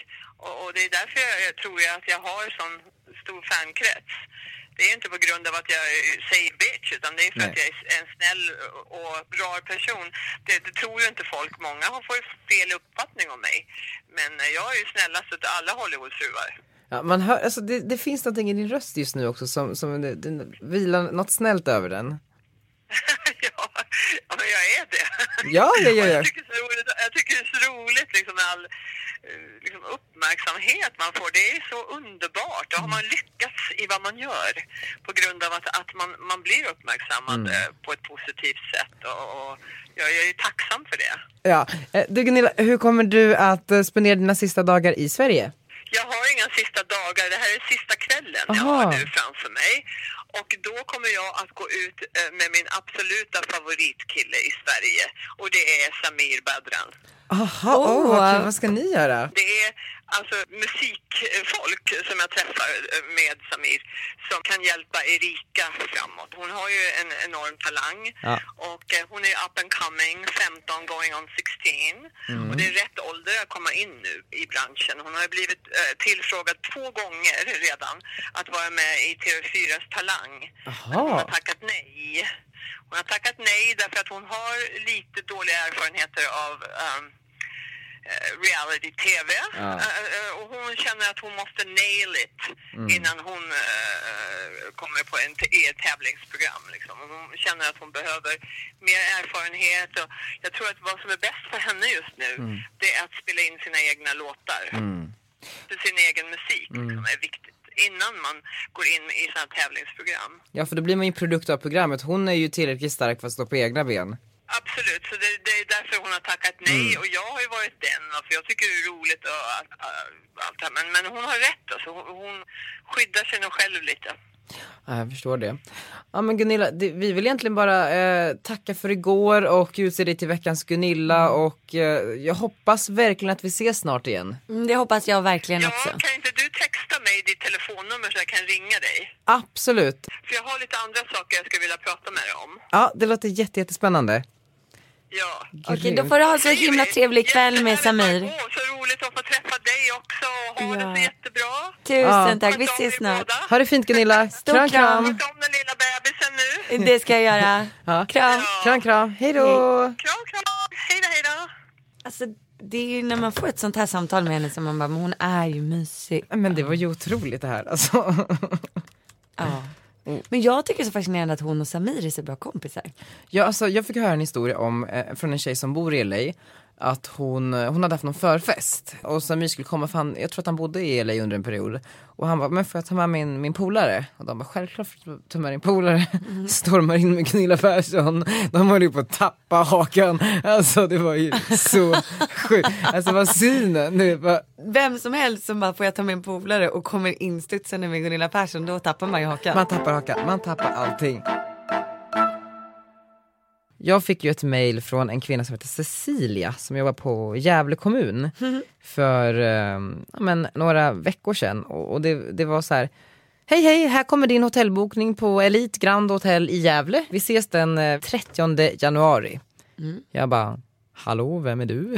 Speaker 9: Och, och det är därför jag, jag tror jag att jag har sån stor fankrets. Det är inte på grund av att jag säger bitch utan det är för
Speaker 1: Nej.
Speaker 9: att jag är en snäll och bra person. Det, det tror ju inte folk. Många har fått fel uppfattning om mig. Men eh, jag är ju snällast av alla Hollywoodfruar.
Speaker 1: Ja, man hör, alltså det, det finns någonting i din röst just nu också som, som det, det vilar något snällt över den.
Speaker 9: ja, ja, men jag är det.
Speaker 1: Ja, ja, ja,
Speaker 9: Och
Speaker 1: ja.
Speaker 9: Jag, tycker det är så roligt, jag tycker det är så roligt liksom, med all liksom, uppmärksamhet man får. Det är så underbart. Då har man lyckats i vad man gör på grund av att, att man, man blir uppmärksammad
Speaker 1: Mm.
Speaker 9: eh, på ett positivt sätt. Och, och jag, jag är tacksam för det.
Speaker 1: Ja. Eh, Du Gunilla, hur kommer du att eh, spendera dina sista dagar i Sverige?
Speaker 9: Jag har inga sista dagar, det här är sista kvällen jag
Speaker 1: Aha.
Speaker 9: har nu framför mig. Och då kommer jag att gå ut eh, med min absoluta favoritkille i Sverige och det är Samir Badran.
Speaker 1: Aha, oh, vad, kul. vad ska ni göra?
Speaker 9: Det är alltså musikfolk som jag träffar eh, med Samir som kan hjälpa Erika framåt. Hon har ju en enorm talang
Speaker 1: Ja.
Speaker 9: och eh, hon är up and coming, 15 going on 16. Och det är rätt ålder att komma in nu i branschen. Hon har ju blivit eh, tillfrågad två gånger redan att vara med i TV4s Talang. Men hon har
Speaker 1: Aha.
Speaker 9: tackat nej. Hon har tackat nej därför att hon har lite dåliga erfarenheter av eh, reality-tv.
Speaker 1: Ja.
Speaker 9: Eh, eh, och hon känner att hon måste nail it innan hon eh, kommer på en t- i ett tävlingsprogram. Liksom. Hon känner att hon behöver mer erfarenhet. Och jag tror att vad som är bäst för henne just nu, det är att spela in sina egna låtar. För sin egen musik liksom, är viktigt innan man går in i sådana tävlingsprogram.
Speaker 1: Ja för då blir man ju produkt av programmet, hon är ju tillräckligt stark för att stå på egna ben.
Speaker 9: Absolut, så det, det är därför hon har tackat nej och jag har ju varit den, för jag tycker det är roligt och allt, allt det här. Men, men hon har rätt alltså, hon, hon skyddar sig nog själv lite.
Speaker 1: Ja, jag förstår det. Ja men Gunilla, det, vi vill egentligen bara eh, tacka för igår och utse dig till veckans Gunilla och eh, jag hoppas verkligen att vi ses snart igen.
Speaker 2: Mm, Det hoppas jag verkligen
Speaker 9: Ja,
Speaker 2: också.
Speaker 9: kan inte du texta mig ditt telefonnummer så jag kan ringa dig?
Speaker 1: Absolut.
Speaker 9: För jag har lite andra saker jag skulle vilja prata med dig om.
Speaker 1: Ja, det låter jätte, jättespännande.
Speaker 9: Ja.
Speaker 2: Okej, då får du ha så himla trevlig kväll med Samir.
Speaker 9: Åh, så roligt att få träffa dig också ha
Speaker 2: Ja.
Speaker 9: det så jättebra.
Speaker 2: Tusen
Speaker 1: Ja.
Speaker 2: tack, vi ses snart.
Speaker 1: Ha det fint Gunilla.
Speaker 2: Stor
Speaker 1: Kram
Speaker 2: kram.
Speaker 9: om den lilla bebisen nu.
Speaker 2: Det ska jag göra.
Speaker 1: Ja.
Speaker 2: Kram.
Speaker 1: Kram kram, hej då.
Speaker 9: Kram, kram. Hej då, hej då.
Speaker 2: Alltså, det är ju när man får ett sånt här samtal med henne som man bara, men hon är ju mysig.
Speaker 1: Men det var ju otroligt det här alltså.
Speaker 2: Ja. Men jag tycker det är så fascinerande att hon och Samir är så bra kompisar.
Speaker 1: Ja, alltså, jag fick höra en historia om, eh, från en tjej som bor i LA att hon, hon hade haft någon förfest och Samir skulle komma för han, jag tror att han bodde i LA under en period och han bara, men får jag ta med min, min polare? Och de bara, självklart får du ta med din polare. Stormar in med Gunilla Persson, de höll ju på att tappa hakan, alltså det var ju så sjukt. Alltså vad synen, nu bara,
Speaker 2: Vem som helst som bara, får jag ta med en polare och kommer instudsande med Gunilla Persson, då tappar man ju hakan.
Speaker 1: man tappar hakan, man tappar allting. Jag fick ju ett mail från en kvinna som heter Cecilia som jobbar på Gävle kommun för eh, ja, men, några veckor sedan och, och det, det var så här Hej hej, här kommer din hotellbokning på Elite Grand Hotel i Gävle. Vi ses den eh, 30 januari. Jag bara, hallå vem är du?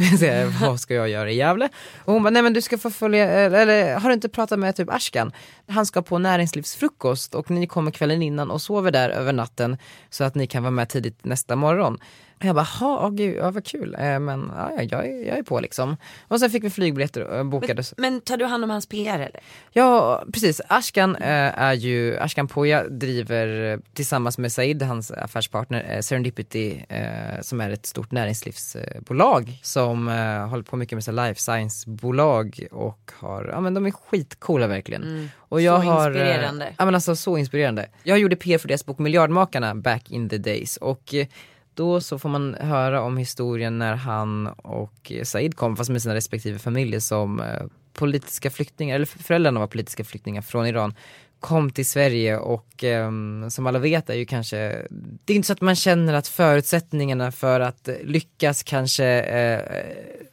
Speaker 1: Vad ska jag göra i Gävle? Och hon bara, nej men du ska få följa, eh, eller har du inte pratat med typ Ashkan? Han ska på näringslivsfrukost och ni kommer kvällen innan och sover där över natten så att ni kan vara med tidigt nästa morgon. Och jag bara, ha, oh, gud, ja, vad kul, eh, men ja, ja, jag, är, jag är på liksom. Och sen fick vi flygbiljetter och bokade.
Speaker 2: Men tar du hand om hans PR eller?
Speaker 1: Ja precis, Ashkan eh, är ju, Ashkan Poya driver eh, tillsammans med Said, hans affärspartner, eh, Serendipity eh, som är ett stort näringslivsbolag som eh, håller på mycket med så här life science-bolag och har, ja men de är skitcoola verkligen. Och jag
Speaker 2: Mm. Så
Speaker 1: har, eh,
Speaker 2: inspirerande.
Speaker 1: Ja men alltså så inspirerande. Jag gjorde PR för deras bok Miljardmakarna back in the days och eh, då så får man höra om historien när han och Said kom, fast med sina respektive familjer som eh, politiska flyktingar, eller föräldrarna var politiska flyktingar från Iran, kom till Sverige och ehm, som alla vet är ju kanske, det är inte så att man känner att förutsättningarna för att lyckas kanske eh,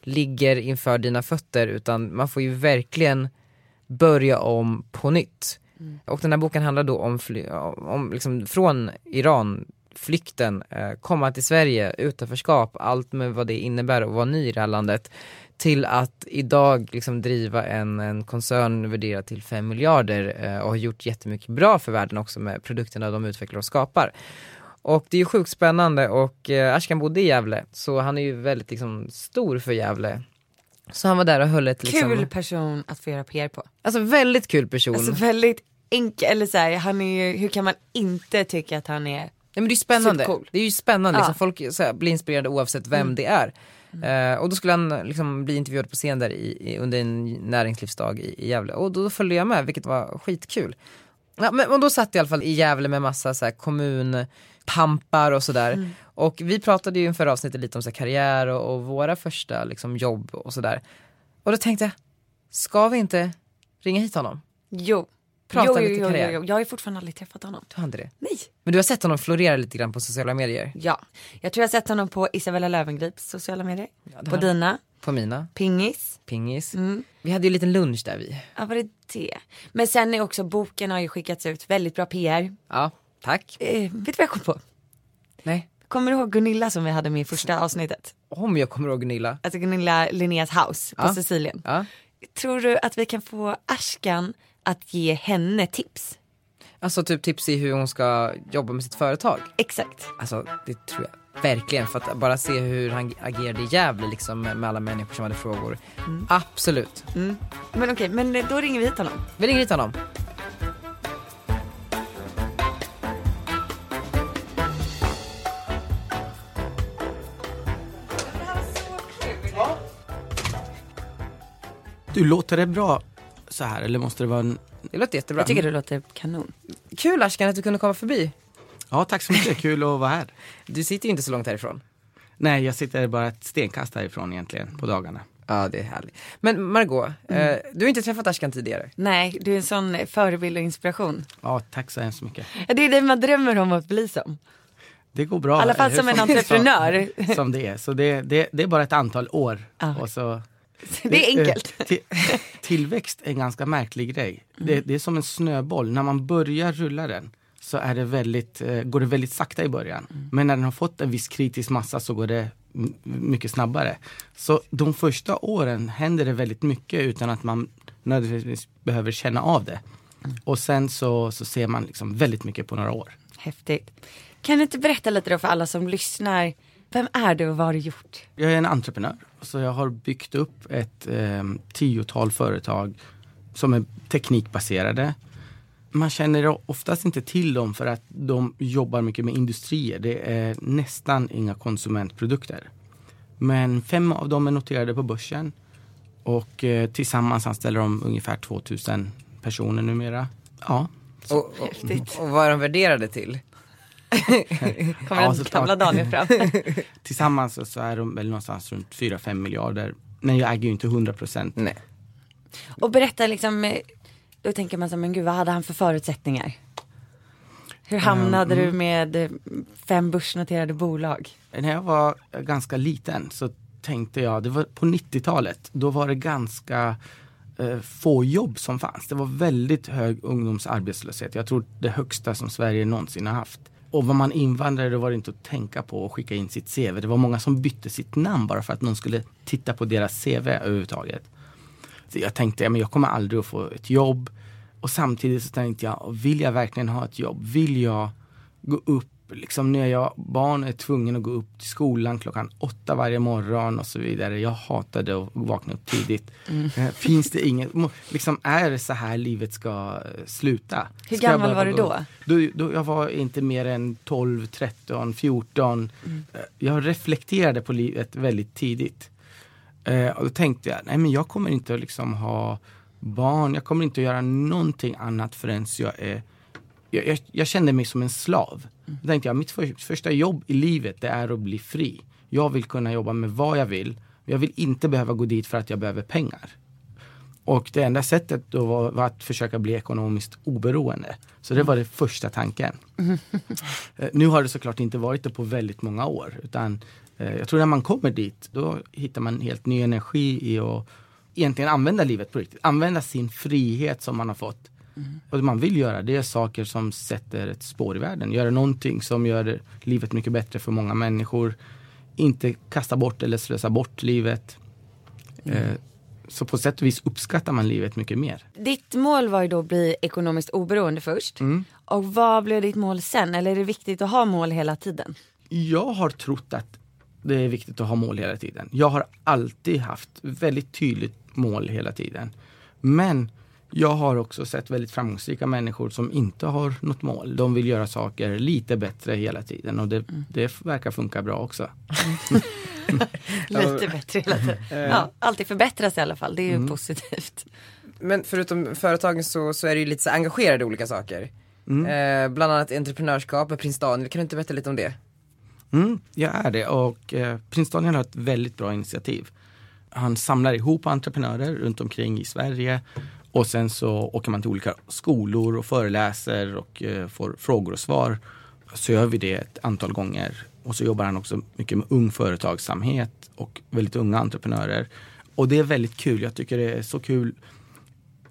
Speaker 1: ligger inför dina fötter utan man får ju verkligen börja om på nytt. Och den här boken handlar då om, om liksom från Iran, flykten, eh, komma till Sverige, utanförskap, allt med vad det innebär att vara ny i det här landet till att idag liksom driva en, en koncern värderad till 5 miljarder eh, och har gjort jättemycket bra för världen också med produkterna de utvecklar och skapar. Och det är ju sjukt spännande och eh, Ashkan bodde i Gävle så han är ju väldigt liksom stor för Gävle. Så han var där och höll ett liksom,
Speaker 2: Kul person att få göra PR på.
Speaker 1: alltså väldigt kul person.
Speaker 2: Alltså väldigt enkel, eller så här, han är ju, hur kan man inte tycka att han är
Speaker 1: Nej men det är ju spännande.
Speaker 2: Supercool.
Speaker 1: Det är ju spännande, liksom, folk så här, blir inspirerade oavsett vem
Speaker 2: Mm.
Speaker 1: det är. Eh, och då skulle han liksom bli intervjuad på scen där i, i, under en näringslivsdag i, i Gävle och då följde jag med vilket var skitkul. Ja, men, och då satt jag i alla fall i Gävle med massa så här, kommunpampar och sådär.
Speaker 2: Mm.
Speaker 1: Och vi pratade ju inför avsnittet lite om så här, karriär och, och våra första liksom, jobb och sådär. Och då tänkte jag, ska vi inte ringa hit honom?
Speaker 2: Jo.
Speaker 1: Prata
Speaker 2: jo,
Speaker 1: lite
Speaker 2: jo,
Speaker 1: karriär.
Speaker 2: jo. Jag har ju fortfarande aldrig träffat honom.
Speaker 1: Du har inte det?
Speaker 2: Nej.
Speaker 1: Men du har sett honom florera lite grann på sociala medier?
Speaker 2: Ja, jag tror jag har sett honom på Isabella Lövengrips sociala medier.
Speaker 1: det
Speaker 2: på dina,
Speaker 1: På mina?
Speaker 2: Pingis.
Speaker 1: Pingis.
Speaker 2: Mm.
Speaker 1: Vi hade ju en liten lunch där vi.
Speaker 2: Ja, var det det? Men sen är också boken har ju skickats ut, väldigt bra PR.
Speaker 1: Ja, tack.
Speaker 2: Eh, vet du vad jag kom på?
Speaker 1: Nej.
Speaker 2: Kommer du ihåg Gunilla som vi hade med i första avsnittet?
Speaker 1: Om jag kommer ihåg Gunilla.
Speaker 2: Alltså Gunilla Linneas house på
Speaker 1: Ja.
Speaker 2: Sicilien.
Speaker 1: Ja.
Speaker 2: Tror du att vi kan få Ashkan att ge henne tips?
Speaker 1: Alltså typ tips i hur hon ska jobba med sitt företag.
Speaker 2: Exakt.
Speaker 1: Alltså det tror jag verkligen. För att bara se hur han agerade i Gävle liksom med alla människor som hade frågor. Absolut.
Speaker 2: Mm. Men okej, men då ringer vi hit honom.
Speaker 1: Vi ringer hit honom.
Speaker 6: Du, låter det bra så här eller måste det vara en...
Speaker 1: Det låter jättebra.
Speaker 2: Jag tycker det låter kanon.
Speaker 1: Kul Ashkan att du kunde komma förbi.
Speaker 6: Ja, tack så mycket. Kul att vara här.
Speaker 1: Du sitter ju inte så långt härifrån.
Speaker 6: Nej, jag sitter bara ett stenkast härifrån egentligen på dagarna.
Speaker 1: Ja det är härligt. Men Margot, eh, du har inte träffat Ashkan tidigare?
Speaker 2: Nej, du är en sån förebild och inspiration.
Speaker 6: Ja, tack så hemskt mycket.
Speaker 2: Det är det man drömmer om att bli som.
Speaker 6: Det går bra.
Speaker 2: I alla fall som en entreprenör.
Speaker 6: Som, som det är. Så det, det, det är bara ett antal år.
Speaker 2: Ja.
Speaker 6: Och så,
Speaker 2: Det är enkelt.
Speaker 6: eh, Till, tillväxt är en ganska märklig grej.
Speaker 2: Mm.
Speaker 6: Det, det är som en snöboll. När man börjar rulla den så är det väldigt, eh, går det väldigt sakta i början.
Speaker 2: Mm.
Speaker 6: Men när den har fått en viss kritisk massa så går det mycket snabbare. Så de första åren händer det väldigt mycket utan att man nödvändigtvis behöver känna av det.
Speaker 2: Mm.
Speaker 6: Och sen så, så ser man liksom väldigt mycket på några år.
Speaker 2: Häftigt. Kan du inte berätta lite då för alla som lyssnar. Vem är du och vad har du gjort?
Speaker 6: Jag är en entreprenör. Så jag har byggt upp ett eh, tiotal företag som är teknikbaserade. Man känner oftast inte till dem för att de jobbar mycket med industrier. Det är nästan inga konsumentprodukter. Men fem av dem är noterade på börsen och eh, tillsammans anställer de ungefär 2000 personer numera. Ja,
Speaker 1: Och, och, och vad är de värderade till?
Speaker 2: Kommer
Speaker 6: Ja, såklart.
Speaker 2: Daniel fram?
Speaker 6: tillsammans så- är de väl någonstans runt 4-5 miljarder. Men jag äger ju inte 100 procent.
Speaker 1: Nej.
Speaker 2: och berätta liksom, eh, då tänker man så men gud vad hade han för förutsättningar? Hur hamnade du med eh, fem börsnoterade bolag?
Speaker 6: När jag var ganska liten så tänkte jag, det var på 90-talet, då var det ganska eh, få jobb som fanns. Det var väldigt hög ungdomsarbetslöshet. Jag tror det högsta som Sverige någonsin har haft. Och var man invandrare då var det inte att tänka på att skicka in sitt CV. Det var många som bytte sitt namn bara för att någon skulle titta på deras CV överhuvudtaget. Så jag tänkte, ja, men jag kommer aldrig att få ett jobb. Och samtidigt så tänkte jag, vill jag verkligen ha ett jobb? Vill jag gå upp, liksom när jag barn är tvungen att gå upp till skolan klockan åtta varje morgon och så vidare. Jag hatade att vakna upp tidigt. Eh, Finns det inget, liksom är det så här livet ska eh, sluta?
Speaker 2: Hur
Speaker 6: Ska
Speaker 2: gammal var du då?
Speaker 6: då? Då jag var inte mer än 12, 13, 14. Eh, Jag reflekterade på livet väldigt tidigt. Och då tänkte jag, nej men jag kommer inte att liksom ha barn, jag kommer inte att göra någonting annat förrän jag är jag, jag, jag kände mig som en slav. Då tänkte jag, mitt för, första jobb i livet det är att bli fri. Jag vill kunna jobba med vad jag vill. Jag vill inte behöva gå dit för att jag behöver pengar. Och det enda sättet då var, var att försöka bli ekonomiskt oberoende. Så det var den första tanken. Eh, nu har det såklart inte varit det på väldigt många år. Utan eh, jag tror när man kommer dit, då hittar man helt ny energi i att egentligen använda livet på riktigt. Använda sin frihet som man har fått. Och det man vill göra det är saker som sätter ett spår i världen. Göra någonting som gör livet mycket bättre för många människor. Inte kasta bort eller slösa bort livet. Eh, så på sätt och vis uppskattar man livet mycket mer.
Speaker 2: Ditt mål var ju då att bli ekonomiskt oberoende först.
Speaker 6: Mm.
Speaker 2: Och vad blev ditt mål sen? Eller är det viktigt att ha mål hela tiden?
Speaker 6: Jag har trott att det är viktigt att ha mål hela tiden. Jag har alltid haft väldigt tydligt mål hela tiden. Men jag har också sett väldigt framgångsrika människor som inte har något mål. De vill göra saker lite bättre hela tiden och det, det verkar funka bra också.
Speaker 2: Lite bättre hela tiden. Ja, alltid förbättras i alla fall. Det är ju
Speaker 6: Mm.
Speaker 2: positivt.
Speaker 1: Men förutom företagen så, så är det ju lite så engagerade i olika saker. Eh, bland annat entreprenörskap med prins Daniel, kan du inte berätta lite om det?
Speaker 6: Mm, jag är det och eh, prins Daniel har ett väldigt bra initiativ. Han samlar ihop entreprenörer runt omkring i Sverige och sen så åker man till olika skolor och föreläser och eh, får frågor och svar. Så gör vi det ett antal gånger. Och så jobbar han också mycket med ung företagsamhet och väldigt unga entreprenörer. Och det är väldigt kul. Jag tycker det är så kul.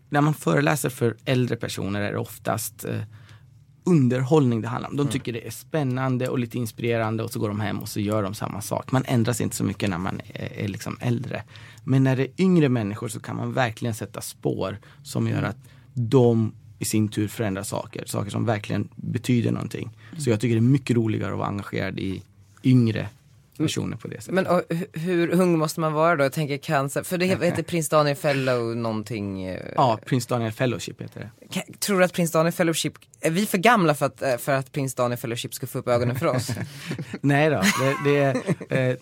Speaker 6: När man föreläser för äldre personer är det oftast eh, underhållning det handlar om. De tycker det är spännande och lite inspirerande och så går de hem och så gör de samma sak. Man ändras inte så mycket när man är, är liksom äldre. Men när det är yngre människor så kan man verkligen sätta spår som gör att de i sin tur förändrar saker. Saker som verkligen betyder någonting. Så jag tycker det är mycket roligare att vara engagerad i yngre personer på det sättet.
Speaker 1: Men och, hu- hur ung måste man vara då? Jag tänker cancer, för det heter prins Daniel Fellow någonting. eh,
Speaker 6: Ja, Prins Daniel Fellowship heter det.
Speaker 1: Tror du att prins Daniel Fellowship, är vi för gamla för att, eh, för att prins Daniel Fellowship ska få upp ögonen för oss?
Speaker 6: Nej då, det, det är, eh,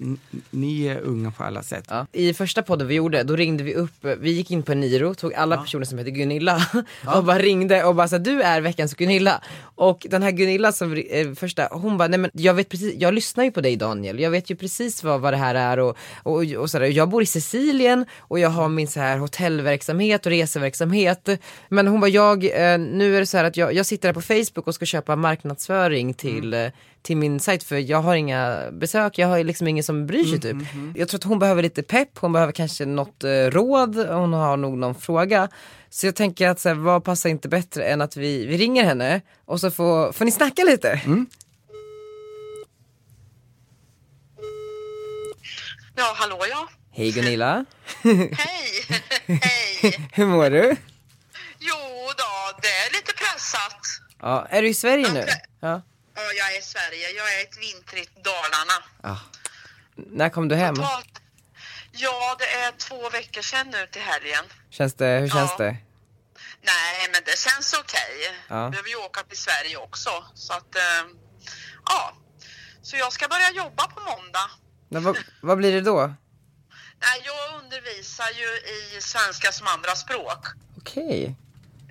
Speaker 6: ni är unga på alla sätt.
Speaker 1: Ja. I första podden vi gjorde, då ringde vi upp, eh, vi gick in på Eniro, tog alla personer som heter Gunilla och bara ringde och bara sa du är veckans Gunilla. Och den här Gunilla som eh, första, hon bara nej men jag vet precis, jag lyssnar ju på dig Daniel, jag vet ju precis vad, vad det här är och, och, och sådär. Jag bor i Sicilien och jag har min så här hotellverksamhet och reseverksamhet. Men hon bara jag, eh, nu är det så här att jag, jag sitter här på Facebook och ska köpa marknadsföring till eh, till min sajt för jag har inga besök, jag har liksom ingen som bryr sig typ. Jag tror att hon behöver lite pepp, hon behöver kanske något eh, råd, hon har nog någon fråga. Så jag tänker att så här, vad passar inte bättre än att vi, vi ringer henne och så får, får ni snacka lite.
Speaker 7: Ja, hallå ja.
Speaker 1: Hej Gunilla,
Speaker 7: Hej! Hej!
Speaker 1: hur mår du?
Speaker 7: Jo då, det är lite pressat.
Speaker 1: Ja, är du i Sverige nu? Ja.
Speaker 7: Ja, jag är i Sverige. Jag är i ett vintrigt Dalarna.
Speaker 1: ja. När kom du hem?
Speaker 7: Ja, det är två veckor sedan nu till helgen.
Speaker 1: Känns det, hur känns
Speaker 7: Ja.
Speaker 1: det?
Speaker 7: Nej, men det känns okej.
Speaker 1: Ja.
Speaker 7: Behöver ju åka till Sverige också. Så att, eh, ja. Så jag ska börja jobba på måndag.
Speaker 1: Men vad, vad blir det då?
Speaker 7: Nej, jag undervisar ju i svenska som andra språk.
Speaker 1: Okej.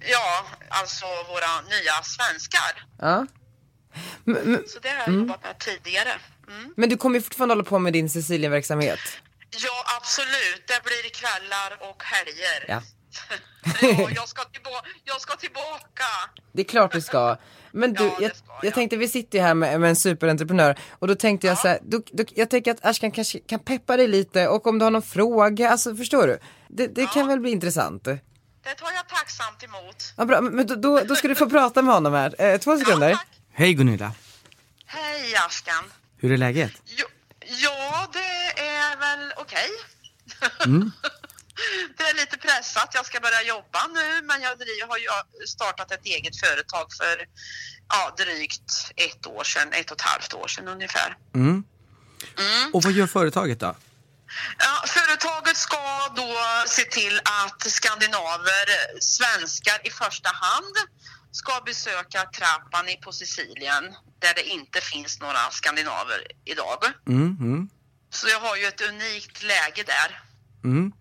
Speaker 7: Ja, alltså våra nya svenskar.
Speaker 1: Ja. Men, men,
Speaker 7: Så det har jag jobbat med tidigare. Mm.
Speaker 1: men du kommer ju fortfarande hålla på med din Sicilienverksamhet?
Speaker 7: Ja, absolut. Det blir kvällar och helger.
Speaker 1: Ja.
Speaker 7: ja, jag ska, tillba- jag ska tillbaka.
Speaker 1: Det är klart du ska. Men du,
Speaker 7: Ja, det
Speaker 1: jag,
Speaker 7: ska
Speaker 1: jag
Speaker 7: jag.
Speaker 1: tänkte vi sitter ju här med, med en superentreprenör och då tänkte jag så här, du, du, jag tänker att Ashkan kanske kan peppa dig lite och om du har någon fråga, alltså förstår du? Det, det kan väl bli intressant?
Speaker 7: Det tar jag tacksamt emot.
Speaker 1: Ja, bra, men då, då, då ska du få prata med honom här, eh, två sekunder.
Speaker 7: Ja.
Speaker 6: Hej Gunilla,
Speaker 7: Hej Askan.
Speaker 6: hur är läget?
Speaker 7: Jo, ja, det är väl okej.
Speaker 6: Mm.
Speaker 7: det är lite pressat. Jag ska börja jobba nu, men jag har ju startat ett eget företag för ja, drygt ett år sedan, ett och ett halvt år sedan ungefär.
Speaker 6: Mm. Och vad gör företaget då?
Speaker 7: Ja, företaget ska då se till att skandinaver, svenskar i första hand, ska besöka Trapani på Sicilien där det inte finns några skandinaver idag.
Speaker 6: Mm, mm,
Speaker 7: Så jag har ju ett unikt läge där.
Speaker 6: mm.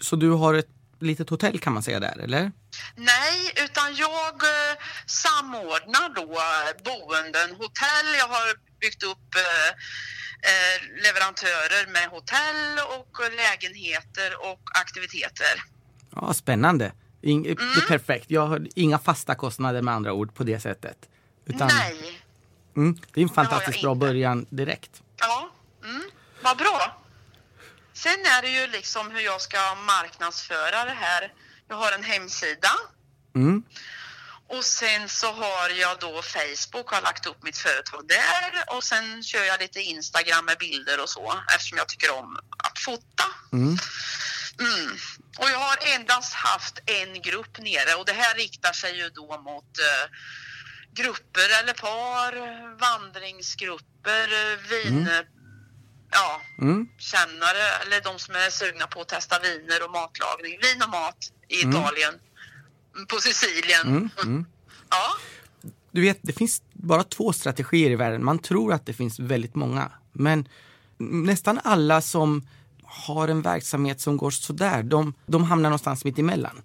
Speaker 6: Så du har ett litet hotell kan man säga där, eller?
Speaker 7: Nej, utan jag eh, samordnar då boenden, hotell. Jag har byggt upp eh, eh, leverantörer med hotell och lägenheter och aktiviteter.
Speaker 6: Ja, spännande. Det
Speaker 7: Mm.
Speaker 6: är perfekt. Jag har inga fasta kostnader med andra ord på det sättet. Utan,
Speaker 7: Nej.
Speaker 6: Mm, det är en fantastiskt bra början direkt.
Speaker 7: Ja, mm, vad bra. Sen är det ju liksom hur jag ska marknadsföra det här. Jag har en hemsida
Speaker 6: Mm.
Speaker 7: och sen så har jag då Facebook, har lagt upp mitt företag där och sen kör jag lite Instagram med bilder och så eftersom jag tycker om att fota.
Speaker 6: Mm.
Speaker 7: Mm. Och jag har endast haft en grupp nere och det här riktar sig ju då mot eh, grupper eller par, vandringsgrupper, vin... Ja,
Speaker 6: Mm.
Speaker 7: kännare eller de som är sugna på att testa viner och matlagning. Vin och mat i Italien, på Sicilien.
Speaker 6: Mm. Mm.
Speaker 7: Ja,
Speaker 6: Du vet, det finns bara två strategier i världen. Man tror att det finns väldigt många. Men nästan alla som har en verksamhet som går sådär, de, de hamnar någonstans mitt emellan.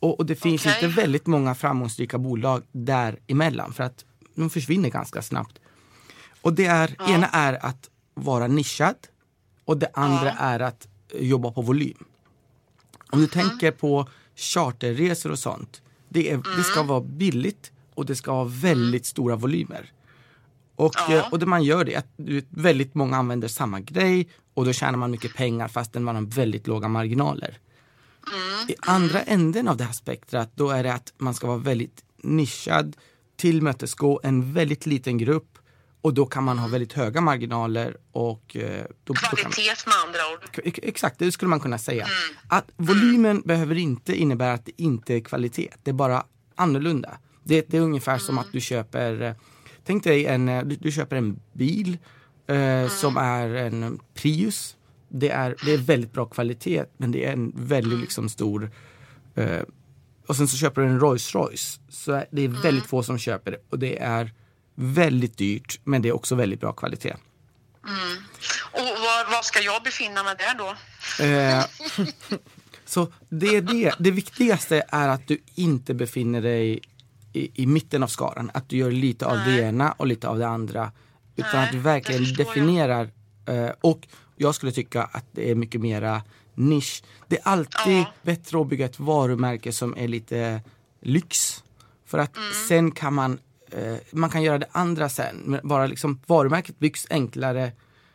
Speaker 6: Och, och det finns
Speaker 7: Okej.
Speaker 6: inte väldigt många framgångsrika bolag däremellan för att de försvinner ganska snabbt. Och det är, ena är att vara nischad och det andra är att jobba på volym. Om du tänker på charterresor och sånt. Det, är, det ska vara billigt och det ska ha väldigt stora volymer. Och,
Speaker 7: Ja.
Speaker 6: eh, och det man gör det är att väldigt många använder samma grej och då tjänar man mycket pengar fastän man har väldigt låga marginaler. I andra änden av det här spektrat då är det att man ska vara väldigt nischad, tillmötesgå en väldigt liten grupp och då kan man ha väldigt höga marginaler och eh, då, då kan,
Speaker 7: kvalitet med andra ord.
Speaker 6: Ex- Exakt, det skulle man kunna säga. Att volymen behöver inte innebära att det inte är kvalitet. Det är bara annorlunda. Det, det är ungefär som att du köper, eh, tänk dig en, eh, du, du köper en bil eh, som är en Prius. Det är, det är väldigt bra kvalitet men det är en väldigt liksom stor eh, och sen så köper du en Rolls Royce. Så det är väldigt få som köper det och det är väldigt dyrt men det är också väldigt bra kvalitet.
Speaker 7: Och var, var ska jag befinna mig där då?
Speaker 6: Eh, så det är det. Det viktigaste är att du inte befinner dig i, i mitten av skaran. Att du gör lite av det ena och lite av det andra. Utan
Speaker 7: Nej,
Speaker 6: att du verkligen
Speaker 7: förstår jag.
Speaker 6: definierar. Eh, och jag skulle tycka att det är mycket mera nisch. Det är alltid
Speaker 7: Ja.
Speaker 6: bättre att bygga ett varumärke som är lite lyx. För att
Speaker 7: Mm.
Speaker 6: sen kan man, eh, man kan göra det andra sen. Bara liksom, varumärket byggs enklare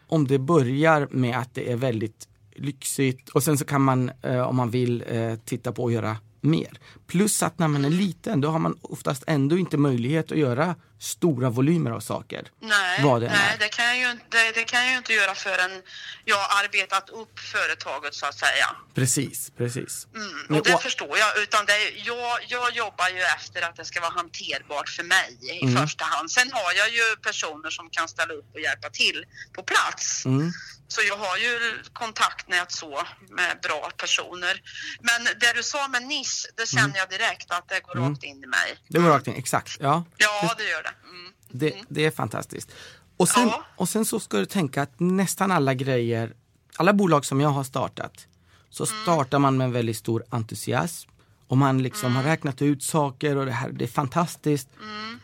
Speaker 6: om det börjar med att det är väldigt lyxigt och sen så kan man eh, om man vill eh, titta på och göra mer. Plus att när man är liten då har man oftast ändå inte möjlighet att göra stora volymer av saker.
Speaker 7: Nej,
Speaker 6: Vad det
Speaker 7: nej det, kan jag ju, inte- det, det kan jag ju inte göra förrän jag har arbetat upp företaget så att säga.
Speaker 6: Precis, precis.
Speaker 7: Mm,
Speaker 6: Men-
Speaker 7: och det
Speaker 6: och-
Speaker 7: förstår jag. Utan det, jag, jag jobbar ju efter att det ska vara hanterbart för mig i
Speaker 6: Mm.
Speaker 7: första hand. Sen har jag ju personer som kan ställa upp och hjälpa till på plats.
Speaker 6: Mm.
Speaker 7: Så jag har ju kontaktnät så med bra personer. Men det du sa med nisch, det känner
Speaker 6: Mm.
Speaker 7: jag direkt att det går rakt in i mig.
Speaker 6: Det går rakt in, exakt. Ja,
Speaker 7: Ja, det gör det. Mm.
Speaker 6: det, det är fantastiskt. Och sen,
Speaker 7: Ja.
Speaker 6: och sen så ska du tänka att nästan alla grejer, alla bolag som jag har startat, så
Speaker 7: Mm.
Speaker 6: startar man med en väldigt stor entusiasm. Och man liksom
Speaker 7: Mm.
Speaker 6: har räknat ut saker och det här det är fantastiskt.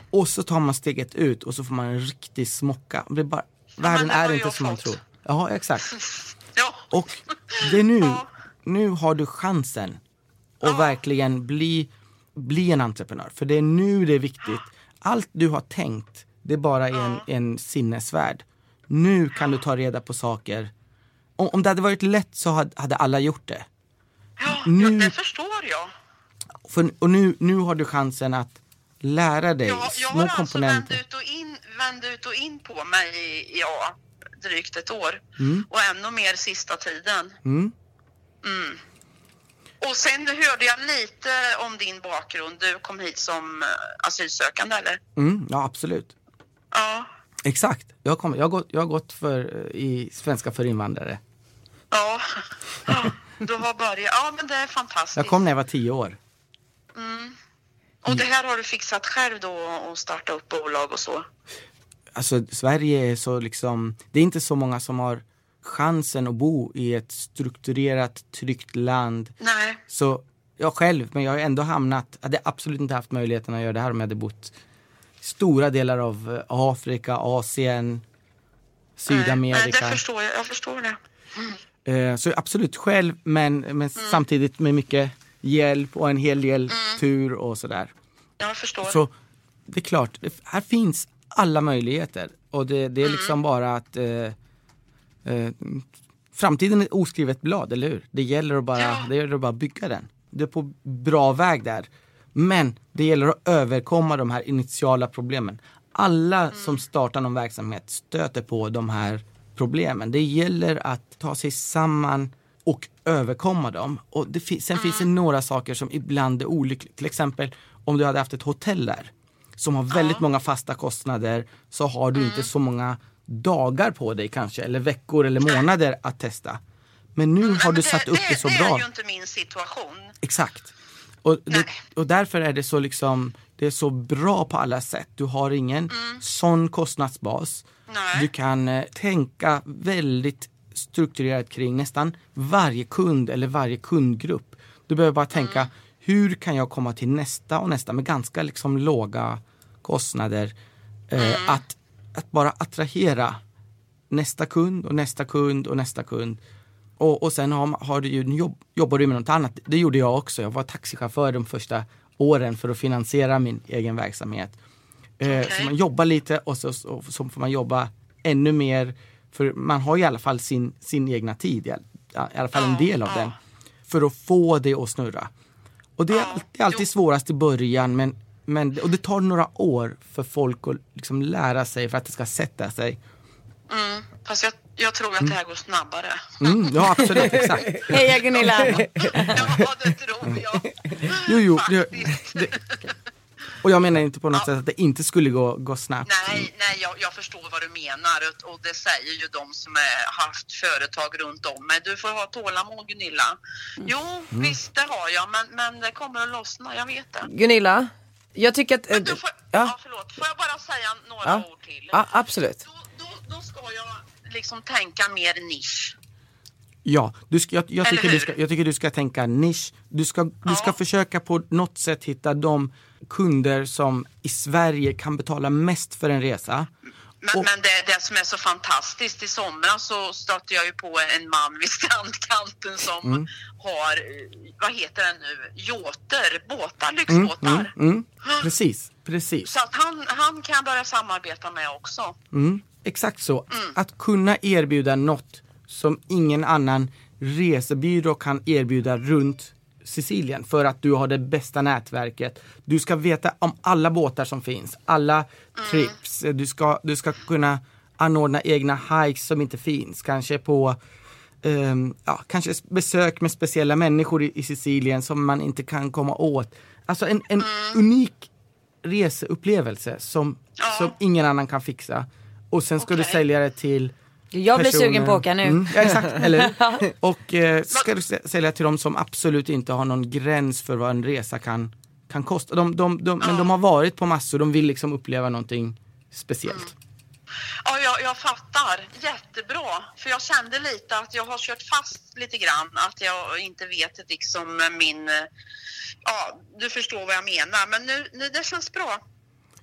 Speaker 6: Och så tar man steget ut och så får man en riktig smocka. Det är bara, världen är inte som man tror. Ja, exakt.
Speaker 7: Ja.
Speaker 6: Och det är nu,
Speaker 7: Ja.
Speaker 6: nu har du chansen att verkligen bli, bli en entreprenör. För det är nu det är viktigt. Allt du har tänkt, det är bara en, en sinnesvärld. Nu kan du ta reda på saker. Om, om det hade varit lätt så hade, alla gjort det.
Speaker 7: Ja,
Speaker 6: Nu-
Speaker 7: det förstår jag.
Speaker 6: För, och nu, nu har du chansen att lära dig
Speaker 7: Jag, jag
Speaker 6: små
Speaker 7: har alltså vänt
Speaker 6: komponenter.
Speaker 7: ut, och in, vänt ut och in på mig ja, drygt ett år. Och ännu mer sista tiden.
Speaker 6: Mm.
Speaker 7: Mm. Och sen hörde jag lite om din bakgrund. Du kom hit som eh, asylsökande eller?
Speaker 6: Mm, ja, absolut.
Speaker 7: Ja.
Speaker 6: Exakt. Jag, kom, jag, har gått, jag har gått för, eh, i Svenska för invandrare.
Speaker 7: Ja. ja. Du har börjat. Ja, men det är fantastiskt.
Speaker 6: Jag kom när jag var tio år.
Speaker 7: Och det här har du fixat själv då och starta upp bolag och så?
Speaker 6: Alltså Sverige är så liksom, det är inte så många som har chansen att bo i ett strukturerat, tryggt land.
Speaker 7: Nej.
Speaker 6: Så jag själv, men jag har ändå hamnat, hade absolut inte haft möjligheten att göra det här om jag hade bott stora delar av eh, Afrika, Asien,
Speaker 7: Nej,
Speaker 6: Sydamerika.
Speaker 7: det förstår jag. Jag förstår det.
Speaker 6: Eh, Så absolut själv, men, men
Speaker 7: Mm.
Speaker 6: samtidigt med mycket hjälp och en hel del tur och sådär.
Speaker 7: Jag förstår.
Speaker 6: Så det är klart, här finns alla möjligheter och det, det är liksom bara att eh, eh, framtiden är ett oskrivet blad, eller hur? Det gäller att bara, det gäller att bara bygga den. Du är på bra väg där. Men det gäller att överkomma de här initiala problemen. Alla som startar någon verksamhet stöter på de här problemen. Det gäller att ta sig samman och överkomma dem. Och det sen finns det några saker som ibland är olyckliga. Till exempel om du hade haft ett hotell där som har väldigt många fasta kostnader så har du inte så många dagar på dig kanske eller veckor eller månader att testa. Men nu har du
Speaker 7: Men
Speaker 6: satt upp det, så
Speaker 7: det
Speaker 6: bra.
Speaker 7: är ju inte min situation.
Speaker 6: Exakt. Och, det, och därför är det så liksom det är så bra på alla sätt. Du har ingen sån kostnadsbas.
Speaker 7: Nej.
Speaker 6: Du kan eh, tänka väldigt strukturerat kring nästan varje kund eller varje kundgrupp. Du behöver bara tänka hur kan jag komma till nästa och nästa med ganska liksom låga kostnader. Eh, att, att bara attrahera nästa kund och nästa kund och nästa kund. Och, och sen har, har du ju, jobb, jobbar du med något annat. Det gjorde jag också. Jag var taxichaufför de första åren för att finansiera min egen verksamhet. Eh, Så man jobbar lite och så, så, så får man jobba ännu mer. För man har i alla fall sin, sin egna tid, i alla fall en del av den. För att få det att snurra. Och det är, alltid, det är alltid svårast i början men, men, och det tar några år för folk att liksom lära sig för att det ska sätta sig.
Speaker 7: Mm. Fast jag, jag tror att det här går snabbare.
Speaker 6: Mm, ja absolut, exakt.
Speaker 2: Heja Gunilla!
Speaker 7: ja, det tror jag.
Speaker 6: Jo, jo, det, det, och jag menar inte på något sätt att det inte skulle gå, gå snabbt.
Speaker 7: Nej, nej jag, jag förstår vad du menar och- och det säger ju de som har haft företag runt om mig. Du får ha tålamod Gunilla. Jo,
Speaker 6: Mm.
Speaker 7: visst det har jag, men, men det kommer att lossna, jag vet det.
Speaker 1: Gunilla, jag tycker att...
Speaker 7: Men du får, ja.
Speaker 1: ja,
Speaker 7: förlåt, får jag bara säga några
Speaker 1: Ja.
Speaker 7: ord till?
Speaker 1: ja, absolut.
Speaker 7: Då, då, då ska jag liksom tänka mer nisch.
Speaker 6: Ja, du ska, jag, jag, tycker du ska, jag tycker du ska tänka nisch. Du ska, du ska
Speaker 7: Ja.
Speaker 6: försöka på något sätt hitta de kunder som i Sverige kan betala mest för en resa.
Speaker 7: Men, men det, det som är så fantastiskt, i somras så stötte jag ju på en man vid strandkanten som
Speaker 6: Mm.
Speaker 7: har, eh, vad heter det nu, yachter, båtar, lyxbåtar.
Speaker 6: Mm, precis, precis.
Speaker 7: Så att han, han kan börja samarbeta med också.
Speaker 6: Mm, exakt så. Att kunna erbjuda något som ingen annan resebyrå kan erbjuda runt Sicilien för att du har det bästa nätverket. Du ska veta om alla båtar som finns, alla trips. Du ska, du ska kunna anordna egna hikes som inte finns. Kanske på ehm, ja, kanske besök med speciella människor i, i Sicilien som man inte kan komma åt. Alltså en, en unik reseupplevelse som, som ingen annan kan fixa. Och sen ska du
Speaker 7: Okej.
Speaker 6: sälja det till
Speaker 2: Jag blir
Speaker 6: personer-
Speaker 2: sugen på att åka nu.
Speaker 6: Mm, ja, exakt, eller? Och eh, ska du sä- sälja till dem som absolut inte har någon gräns för vad en resa kan, kan kosta. De, de, de, Men de har varit på massor, de vill liksom uppleva någonting speciellt.
Speaker 7: Ja, jag, jag fattar. Jättebra. För jag kände lite att jag har kört fast lite grann. Att jag inte vet liksom min... Ja, du förstår vad jag menar. Men nu, nu det känns bra.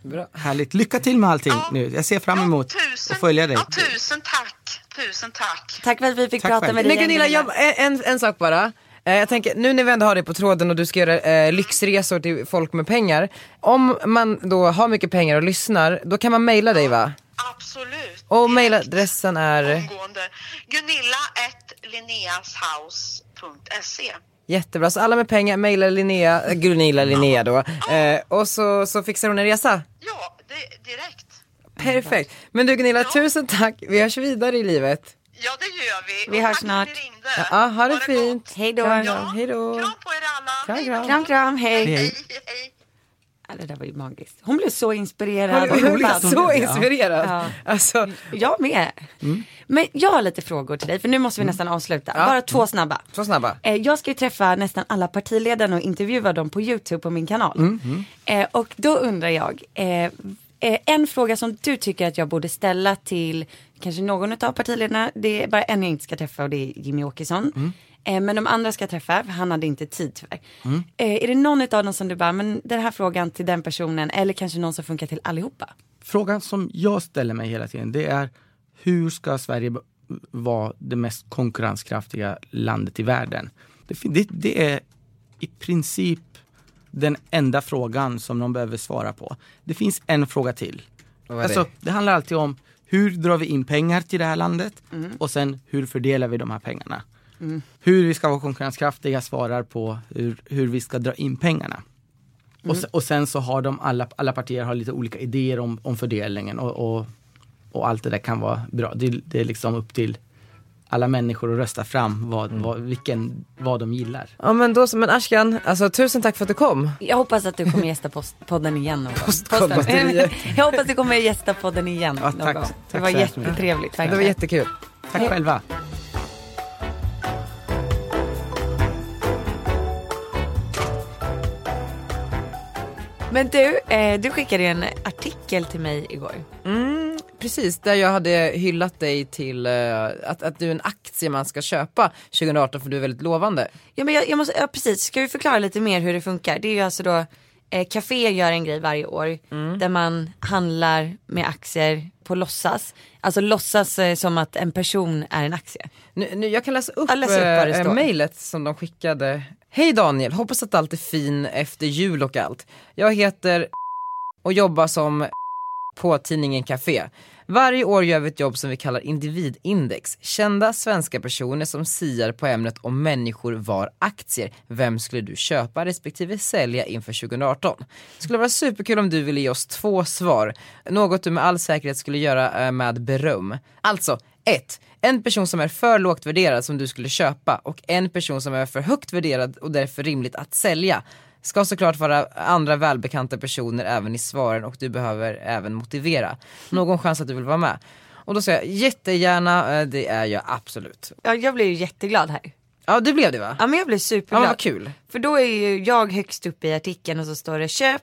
Speaker 1: Bra.
Speaker 6: Härligt, lycka till med allting
Speaker 7: Ja.
Speaker 6: nu. Jag ser fram emot
Speaker 7: Ja, tusen,
Speaker 6: att följa dig.
Speaker 7: Ja, tusen tack. Tusen tack.
Speaker 2: Tack för att vi fick
Speaker 6: Tack
Speaker 2: prata
Speaker 6: själv.
Speaker 2: med dig
Speaker 1: Men Gunilla, jag, en, en sak bara. Eh, Jag tänker, nu när vi ändå har dig på tråden och du ska göra eh, lyxresor till folk med pengar. Om man då har mycket pengar och lyssnar, då kan man mejla dig va?
Speaker 7: Absolut.
Speaker 1: Och mejladressen är
Speaker 7: Omgående. Gunilla linneashouse.se
Speaker 1: jättebra, så alla med pengar mejlar Linnea, Gunilla Linnea då. Eh, och så, så fixar hon en resa.
Speaker 7: Ja, det, direkt.
Speaker 1: Perfekt. Men du Gunilla, tusen tack. Vi hörs vidare i livet.
Speaker 7: Ja, det gör vi.
Speaker 2: Vi
Speaker 7: Och
Speaker 2: hörs snart.
Speaker 1: Ja, ha det fint.
Speaker 7: gott.
Speaker 2: Hej då.
Speaker 1: Kram,
Speaker 7: Ja.
Speaker 1: Hej då.
Speaker 7: Kram på er alla.
Speaker 1: Kram, kram.
Speaker 2: Kram kram, hej.
Speaker 6: Hej.
Speaker 7: Hej.
Speaker 2: Ja, det där var ju magiskt. Hon blev så inspirerad.
Speaker 1: Hon
Speaker 2: och
Speaker 1: blev så inspirerad.
Speaker 2: Ja.
Speaker 1: Alltså,
Speaker 2: Jag med. Men jag har lite frågor till dig för nu måste vi nästan avsluta.
Speaker 1: Ja.
Speaker 2: Bara två snabba.
Speaker 1: så snabba.
Speaker 2: Eh, Jag ska ju träffa nästan alla partiledarna och intervjua dem på YouTube på min kanal. Eh, och då undrar jag, eh, en fråga som du tycker att jag borde ställa till kanske någon av partiledarna, det är bara en jag inte ska träffa och det är Jimmy Åkesson. Eh, men de andra ska jag träffa, för han hade inte tid tyvärr. Eh, är det någon av dem som du bara, men den här frågan till den personen eller kanske någon som funkar till allihopa?
Speaker 6: Frågan som jag ställer mig hela tiden det är hur ska Sverige vara det mest konkurrenskraftiga landet i världen? Det, det, det är i princip den enda frågan som de behöver svara på. Det finns en fråga till. Alltså,
Speaker 1: det?
Speaker 6: handlar alltid om hur drar vi in pengar till det här landet och sen hur fördelar vi de här pengarna. Hur vi ska vara konkurrenskraftiga svarar på hur, hur vi ska dra in pengarna. Och, sen, och sen så har de alla, alla partier har lite olika idéer om, om fördelningen och, och, och allt det där kan vara bra. Det, det är liksom upp till alla människor att rösta fram vad, vad, vilken, vad de gillar.
Speaker 1: Ja men då så, men Ashkan, alltså tusen tack för att du kom.
Speaker 2: Jag hoppas att du kommer gästa post- podden igen någon gång. Jag hoppas att du kommer gästa podden igen
Speaker 6: Ja,
Speaker 2: någon
Speaker 6: tack-
Speaker 2: gång.
Speaker 6: tack
Speaker 2: Det var
Speaker 6: så hemskt mycket.
Speaker 2: jättetrevligt
Speaker 1: Det var
Speaker 2: verkligen.
Speaker 1: jättekul.
Speaker 6: Tack själva.
Speaker 2: Men du, eh, du skickade ju en artikel till mig igår.
Speaker 1: Mm, precis, där jag hade hyllat dig till eh, att, att du är en aktie man ska köpa 2018 för du är väldigt lovande.
Speaker 2: Ja men jag, jag måste, ja precis, ska vi förklara lite mer hur det funkar? Det är ju alltså då, eh, Café gör en grej varje år där man handlar med aktier på låtsas. Alltså låtsas eh, som att en person är en aktie.
Speaker 1: Nu, nu, jag kan läsa upp,
Speaker 2: Ja, läs upp
Speaker 1: eh, mejlet som de skickade. Hej Daniel, hoppas att allt är fin efter jul och allt. Jag heter och jobbar som på tidningen Café. Varje år gör vi ett jobb som vi kallar individindex. Kända svenska personer som siar på ämnet om människor var aktier. Vem skulle du köpa respektive sälja inför 2018? Det skulle vara superkul om du ville ge oss två svar. Något du med all säkerhet skulle göra eh, med beröm. Alltså, 1. En person som är för lågt värderad som du skulle köpa och en person som är för högt värderad och därför rimligt att sälja. Ska såklart vara andra välbekanta personer även i svaren och du behöver även motivera. Någon chans att du vill vara med? Och då säger jag jättegärna, eh, det är jag absolut.
Speaker 2: Ja, jag blev ju jätteglad här.
Speaker 1: Ja du blev det va?
Speaker 2: Ja men jag blev
Speaker 1: Ja
Speaker 2: superglad.
Speaker 1: men vad kul.
Speaker 2: För då är ju jag högst upp i artikeln och så står det köp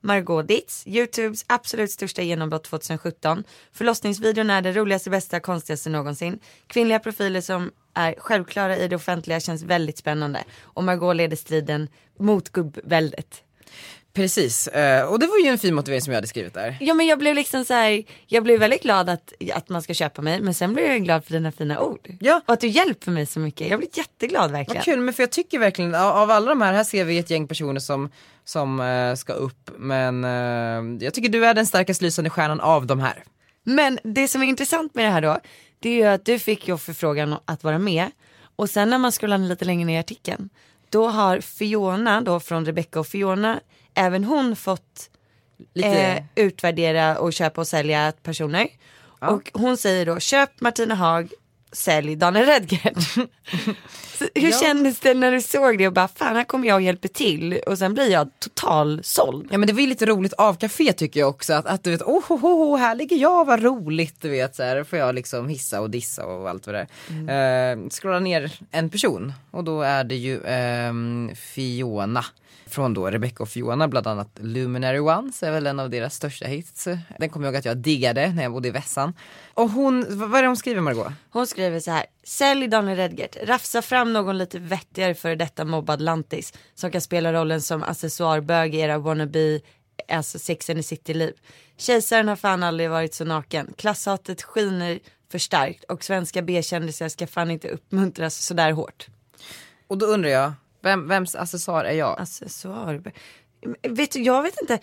Speaker 2: Margot Ditz, Youtubes absolut största genombrott 2017. Förlossningsvideon är det roligaste, bästa, konstigaste någonsin. Kvinnliga profiler som är självklara i det offentliga känns väldigt spännande. Och Margot leder striden mot gubbväldet.
Speaker 1: Precis, eh, och det var ju en fin motivering som jag hade skrivit där.
Speaker 2: Ja men jag blev liksom så här, jag blev väldigt glad att, att man ska köpa mig men sen blev jag glad för dina fina ord.
Speaker 1: Ja.
Speaker 2: Och att du hjälper mig så mycket. Jag blir jätteglad verkligen.
Speaker 1: Vad kul, men för jag tycker verkligen av, alla de här, här ser vi ett gäng personer som, som eh, ska upp men eh, jag tycker du är den starkast lysande stjärnan av de här.
Speaker 2: Men det som är intressant med det här då, det är ju att du fick ju förfrågan att vara med och sen när man scrollar lite längre ner i artikeln, då har Fiona då från Rebecca och Fiona, även hon fått eh, utvärdera och köpa och sälja personer. Och hon säger då, köp Martina Haag, sälj Daniel Redgert. Hur kändes det när du såg det och bara, fan här kommer jag och hjälper till och sen blir jag total såld.
Speaker 1: Ja men det var ju lite roligt av café tycker jag också att, att du vet, oh, oh, oh, här ligger jag, vad roligt du vet så här får jag liksom hissa och dissa och allt vad det är. Eh, scrolla ner en person och då är det ju ehm, Fiona. Från då Rebecca och Fiona, bland annat Luminary Ones är väl en av deras största hits. Den kommer jag ihåg att jag diggade när jag bodde i Vässan. Och hon, vad är det hon skriver Margot?
Speaker 2: Hon skriver så här. Sälj Daniel Redgert. Rafsa fram någon lite vettigare för detta mobbad lantis. Som kan spela rollen som accessoarbög i era wannabe, alltså Sex and the City-liv. Kejsaren har fan aldrig varit så naken. Klasshatet skiner för starkt och svenska B-kändisar ska fan inte uppmuntras sådär hårt.
Speaker 1: Och då undrar jag, vem, vems accessoar är jag?
Speaker 2: Accessoarbög. Vet du, jag vet inte.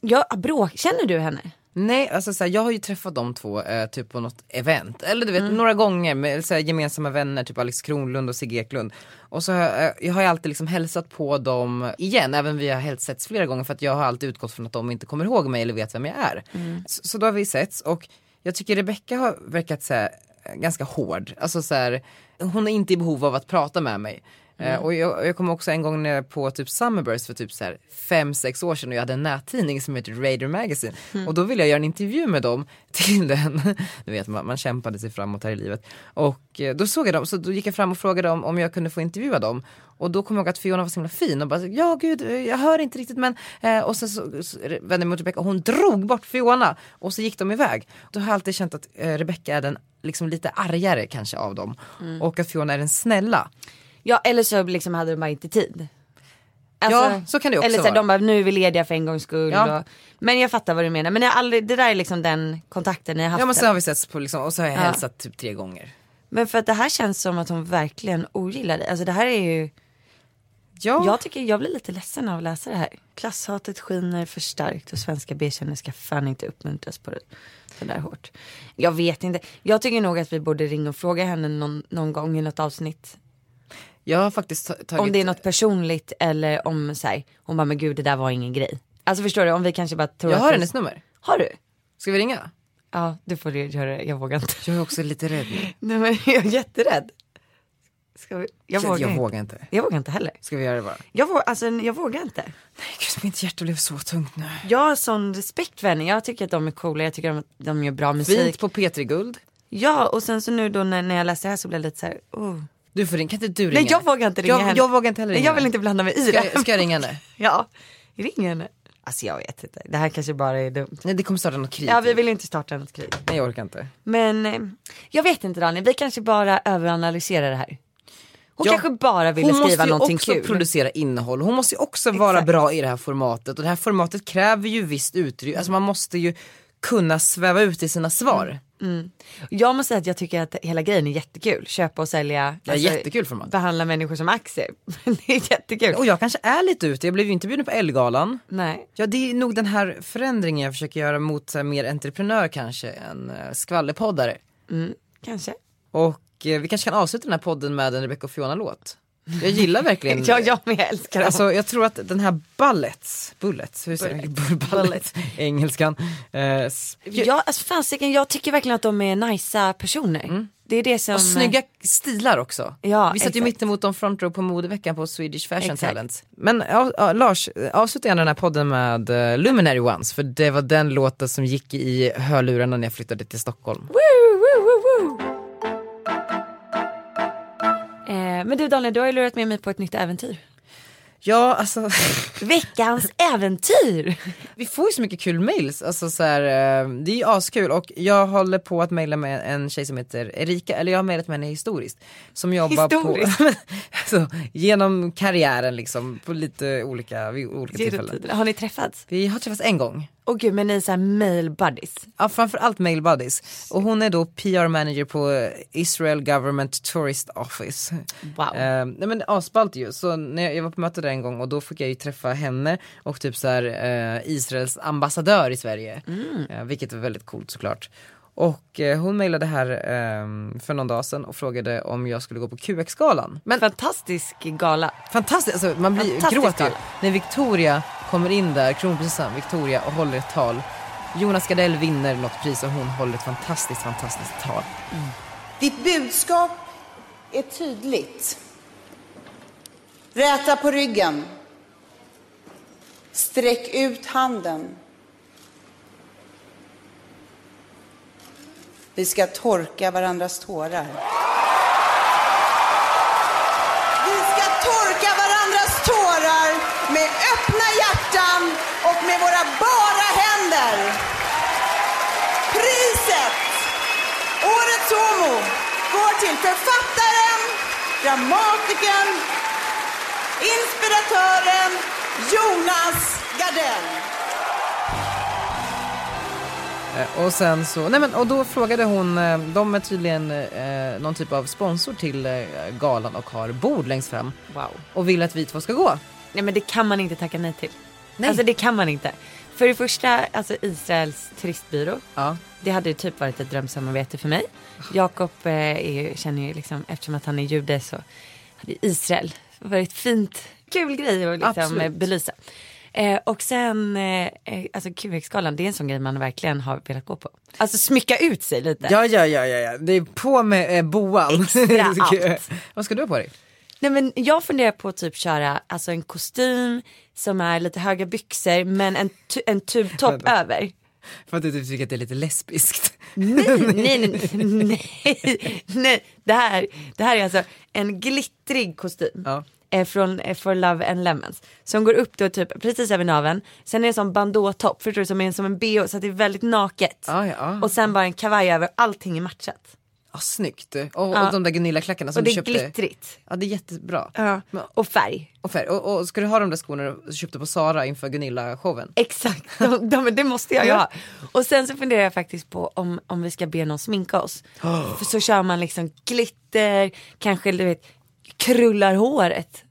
Speaker 2: Jag, bråk, känner du henne?
Speaker 1: Nej, alltså så här, jag har ju träffat de två eh, typ på något event, eller du vet några gånger med så här, gemensamma vänner, typ Alex Kronlund och Sigge Eklund. Och så har jag, eh, jag har ju alltid liksom hälsat på dem igen, även vi har helt setts flera gånger för att jag har alltid utgått från att de inte kommer ihåg mig eller vet vem jag är. Så, så då har vi setts och jag tycker Rebecca har verkat så här, eh, ganska hård, alltså så här, hon är inte i behov av att prata med mig. Eh, och jag, jag kommer också en gång jag på typ Summerburst för typ så här fem sex år sedan och jag hade en nättidning som heter Raider Magazine. Och då ville jag göra en intervju med dem till den. Du vet man, man kämpade sig framåt här i livet. Och eh, då såg jag dem, så då gick jag fram och frågade dem om jag kunde få intervjua dem. Och då kom jag ihåg att Fiona var så himla fin och bara ja gud jag hör inte riktigt men eh, och sen så, så vände jag mig mot Rebecca och hon drog bort Fiona och så gick de iväg. Då har jag alltid känt att eh, Rebecca är den liksom lite argare kanske av dem och att Fiona är den snälla.
Speaker 2: Ja eller så liksom hade de bara inte tid.
Speaker 1: Ja, så kan det också
Speaker 2: Eller så här,
Speaker 1: vara.
Speaker 2: de bara, nu är vi lediga för en gångs skull.
Speaker 1: Ja.
Speaker 2: Och, men jag fattar vad du menar. Men jag aldrig, det där är liksom den kontakten ni har haft.
Speaker 1: Ja men sen har vi setts på liksom, och så har jag
Speaker 2: Ja.
Speaker 1: hälsat typ tre gånger.
Speaker 2: Men för att det här känns som att hon verkligen ogillar dig. Alltså det här är ju,
Speaker 1: Ja.
Speaker 2: Jag tycker jag blir lite ledsen av att läsa det här. Klasshatet skiner för starkt och svenska B-kännare ska fan inte uppmuntras på det så där hårt. Jag vet inte. Jag tycker nog att vi borde ringa och fråga henne någon, någon gång i något avsnitt.
Speaker 1: Jag har faktiskt ta- tagit...
Speaker 2: Om det är något personligt eller om så här, hon bara men gud det där var ingen grej. Alltså förstår du om vi kanske bara tror
Speaker 1: Jag
Speaker 2: att
Speaker 1: har
Speaker 2: vi-
Speaker 1: hennes nummer.
Speaker 2: Har du?
Speaker 1: Ska vi ringa?
Speaker 2: Ja du får göra det, jag vågar inte.
Speaker 1: Jag är också lite rädd nu.
Speaker 2: Nej men jag är jätterädd. Ska vi? Jag, vågar,
Speaker 1: jag
Speaker 2: inte.
Speaker 1: vågar inte.
Speaker 2: Jag vågar inte heller.
Speaker 1: Ska vi göra det bara?
Speaker 2: Jag, vågar, alltså, jag vågar inte.
Speaker 1: Nej gud mitt hjärta blev så tungt nu.
Speaker 2: Jag har sån respekt för henne. Jag tycker att de är coola. Jag tycker att de gör bra musik.
Speaker 1: Fint på P3 Guld.
Speaker 2: Ja och sen så nu då när, när jag läste det här så blev jag lite så här, oh.
Speaker 1: Du får ringa, kan inte du ringa?
Speaker 2: Nej jag vågar inte ringa
Speaker 1: jag,
Speaker 2: henne.
Speaker 1: Jag vågar inte heller
Speaker 2: Nej,
Speaker 1: ringa.
Speaker 2: Jag vill inte blanda mig i
Speaker 1: Ska,
Speaker 2: det.
Speaker 1: ska jag ringa henne?
Speaker 2: Ja, ring henne. Alltså jag vet inte. Det här kanske bara är dumt.
Speaker 1: Nej det kommer starta något krig.
Speaker 2: Ja vi vill inte starta något krig.
Speaker 1: Nej jag orkar inte.
Speaker 2: Men eh, jag vet inte Daniel, vi kanske bara överanalyserar det här. Hon
Speaker 1: Ja,
Speaker 2: kanske bara ville
Speaker 1: Hon
Speaker 2: skriva
Speaker 1: måste ju
Speaker 2: någonting
Speaker 1: också
Speaker 2: kul.
Speaker 1: producera innehåll. Hon måste ju också vara
Speaker 2: Exakt.
Speaker 1: bra i det här formatet. Och det här formatet kräver ju visst utrymme. Alltså man måste ju kunna sväva ut i sina svar.
Speaker 2: Jag måste säga att jag tycker att hela grejen är jättekul. Köpa och sälja. alltså,
Speaker 1: Ja, jättekul format.
Speaker 2: Behandla människor som aktier. det är jättekul.
Speaker 1: Och jag kanske är lite ute, jag blev ju inte bjuden på Ellegalan.
Speaker 2: Nej.
Speaker 1: Ja det är nog den här förändringen jag försöker göra mot här, mer entreprenör kanske än uh, skvallerpoddare.
Speaker 2: Kanske.
Speaker 1: Och eh, vi kanske kan avsluta den här podden med en Rebecca och Fiona-låt. Jag gillar verkligen
Speaker 2: Ja, jag med älskar dem.
Speaker 1: Alltså jag tror att den här Bullets, Bullets, hur säger man?
Speaker 2: Bullet.
Speaker 1: Bullets, engelskan. Eh,
Speaker 2: Ja, alltså fasiken, jag tycker verkligen att de är nicea personer. Det är det som...
Speaker 1: och snygga stilar också.
Speaker 2: Ja,
Speaker 1: Vi satt ju
Speaker 2: exakt.
Speaker 1: mitt emot dem front row på modeveckan på Swedish Fashion
Speaker 2: Exakt.
Speaker 1: Talent. Men ja, ja, Lars, avsluta gärna den här podden med uh, Luminary Ones, för det var den låten som gick i hörlurarna när jag flyttade till Stockholm.
Speaker 2: Woo, woo, woo, men du Daniel, du har ju lurat med mig på ett nytt äventyr.
Speaker 1: Ja, alltså
Speaker 2: Veckans äventyr!
Speaker 1: vi får ju så mycket kul mails, alltså så här, eh, det är ju askul och jag håller på att mejla med en tjej som heter Erika, eller jag har mejlat med henne historiskt. Som jobbar
Speaker 2: Historiskt?
Speaker 1: på, alltså, genom karriären liksom, på lite olika, vid olika tillfällen.
Speaker 2: Har ni träffats?
Speaker 1: Vi har träffats en gång.
Speaker 2: Åh gud, men ni är såhär mail buddies.
Speaker 1: Ja, framförallt mail buddies. Och hon är då PR manager på Israel Government Tourist Office.
Speaker 2: Wow.
Speaker 1: Eh, nej men asballt ju, så när jag, jag var på möte där en gång och då fick jag ju träffa henne och typ så här, eh, Israels ambassadör i Sverige. Eh, vilket var väldigt coolt såklart. Och eh, hon mejlade här eh, för någon dag sedan och frågade om jag skulle gå på QX-galan. Men
Speaker 2: Fantastisk gala.
Speaker 1: fantastiskt, alltså, man blir
Speaker 2: Fantastisk
Speaker 1: gråter. När Victoria kommer in där, kronprinsessan Victoria och håller ett tal. Jonas Gardell vinner något pris och hon håller ett fantastiskt, fantastiskt tal. Mm.
Speaker 11: Ditt budskap är tydligt. Räta på ryggen. Sträck ut handen. Vi ska torka varandras tårar. Öppna hjärtan och med våra bara händer. Priset Årets Homo går till författaren, dramatikern, inspiratören Jonas Gardell.
Speaker 1: Eh, Och sen så, nej men och då frågade hon, eh, de är tydligen eh, någon typ av sponsor till eh, galan och har bord längst fram.
Speaker 2: Wow.
Speaker 1: Och vill att vi två ska gå.
Speaker 2: Nej men det kan man inte tacka nej till.
Speaker 1: Nej.
Speaker 2: Alltså det kan man inte. För det första, alltså Israels turistbyrå.
Speaker 1: Ja.
Speaker 2: Det hade ju typ varit ett drömsamarbete för mig. Jakob eh, känner ju liksom, eftersom att han är jude så hade Israel varit fint, kul grej att liksom
Speaker 1: Absolut.
Speaker 2: eh, belysa. Eh, och sen, eh, eh, alltså QX-galan, det är en sån grej man verkligen har velat gå på. Alltså smycka ut sig lite.
Speaker 1: Ja, ja, ja, ja, ja. det är på med eh, boan.
Speaker 2: Extra allt.
Speaker 1: Vad ska du ha på dig?
Speaker 2: Nej men jag funderar på att typ köra alltså en kostym som är lite höga byxor men en, tu- en tubtopp över.
Speaker 1: För att du typ tycker att det är lite lesbiskt.
Speaker 2: Nej, nej, nej, nej, nej. Det här, det här är alltså en glittrig kostym.
Speaker 1: Ja.
Speaker 2: eh, Från eh, For Love and Lemons. Som går upp då typ precis över naveln. Sen är det en sån bandåtopp, förstår du, som är som en bh så att det är väldigt naket.
Speaker 1: Ja, ja, ja.
Speaker 2: Och sen bara en kavaj över, allting är matchat.
Speaker 1: Ja, snyggt. Och,
Speaker 2: Ja.
Speaker 1: och de där Gunilla-klackarna som
Speaker 2: och det
Speaker 1: du
Speaker 2: är
Speaker 1: köpte.
Speaker 2: glittrigt.
Speaker 1: Ja, det är jättebra.
Speaker 2: Ja. Och färg.
Speaker 1: Och, färg. Och, och ska du ha de där skorna du köpte på Sara inför Gunilla-showen?
Speaker 2: Exakt, de, de, det måste jag ju ha. Och sen så funderar jag faktiskt på om, om vi ska be någon sminka oss. För så kör man liksom glitter, kanske du vet, krullar håret.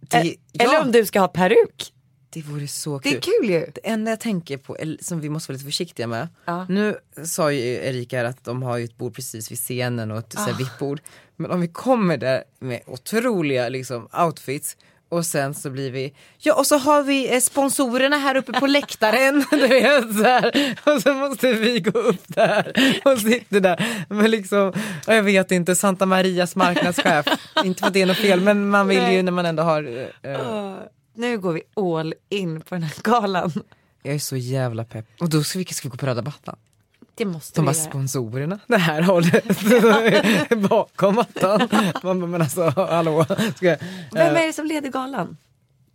Speaker 1: Det,
Speaker 2: Eller om du ska ha peruk.
Speaker 1: Det vore så
Speaker 2: Det
Speaker 1: kul.
Speaker 2: är kul ju.
Speaker 1: Det enda jag tänker på, som vi måste vara lite försiktiga med.
Speaker 2: Ja.
Speaker 1: Nu sa ju Erika att de har ju ett bord precis vid scenen och ett här
Speaker 2: Ah.
Speaker 1: VIP-bord. Men om vi kommer där med otroliga liksom, outfits och sen så blir vi, ja och så har vi eh, sponsorerna här uppe på läktaren. du vet, så här. Och så måste vi gå upp där och sitta där med liksom, ja, jag vet inte, Santa Marias marknadschef. inte för att det är något fel men man vill ju när man ändå har eh, eh,
Speaker 2: Nu går vi all in på den här galan.
Speaker 1: Jag är så jävla pepp. Och då ska vi, ska vi gå på röda mattan.
Speaker 2: Det måste
Speaker 1: De
Speaker 2: vi
Speaker 1: bara
Speaker 2: göra.
Speaker 1: sponsorerna, det här hållet bakom mattan. Man bara, men alltså hallå. Ska jag,
Speaker 2: Vem
Speaker 1: eh,
Speaker 2: är det som leder galan?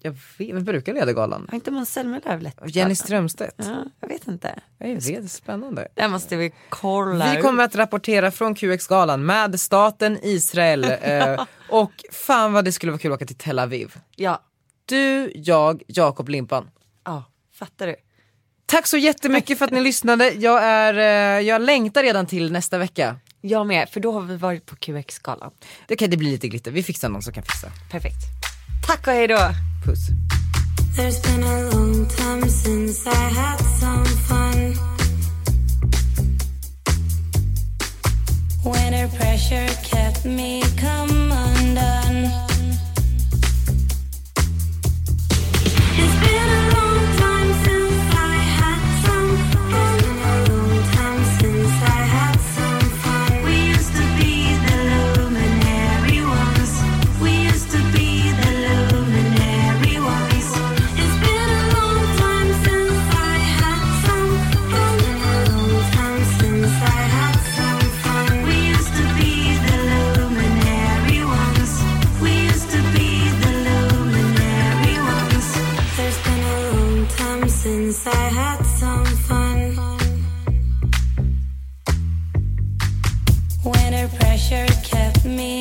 Speaker 1: jag vet, vem brukar leda galan?
Speaker 2: Har inte Måns Zelmerlöw lett
Speaker 1: Jenny
Speaker 2: galan?
Speaker 1: Strömstedt.
Speaker 2: Ja, jag vet inte.
Speaker 1: Jag vet, spännande.
Speaker 2: Det måste vi kolla
Speaker 1: Vi kommer att rapportera från QX-galan med staten Israel. eh, och fan vad det skulle vara kul att åka till Tel Aviv.
Speaker 2: Ja,
Speaker 1: Du, jag, Jakob Limpan.
Speaker 2: ja, fattar du?
Speaker 1: Tack så jättemycket för att ni lyssnade. Jag, är, eh, jag längtar redan till nästa vecka.
Speaker 2: Jag med, för då har vi varit på QX-galan.
Speaker 1: Det kan det bli lite glitter, vi fixar någon som kan fixa.
Speaker 2: Perfekt. Tack och hej då!
Speaker 1: Puss.
Speaker 12: There's been a long time since I had some fun. Winter pressure kept me come undone. Me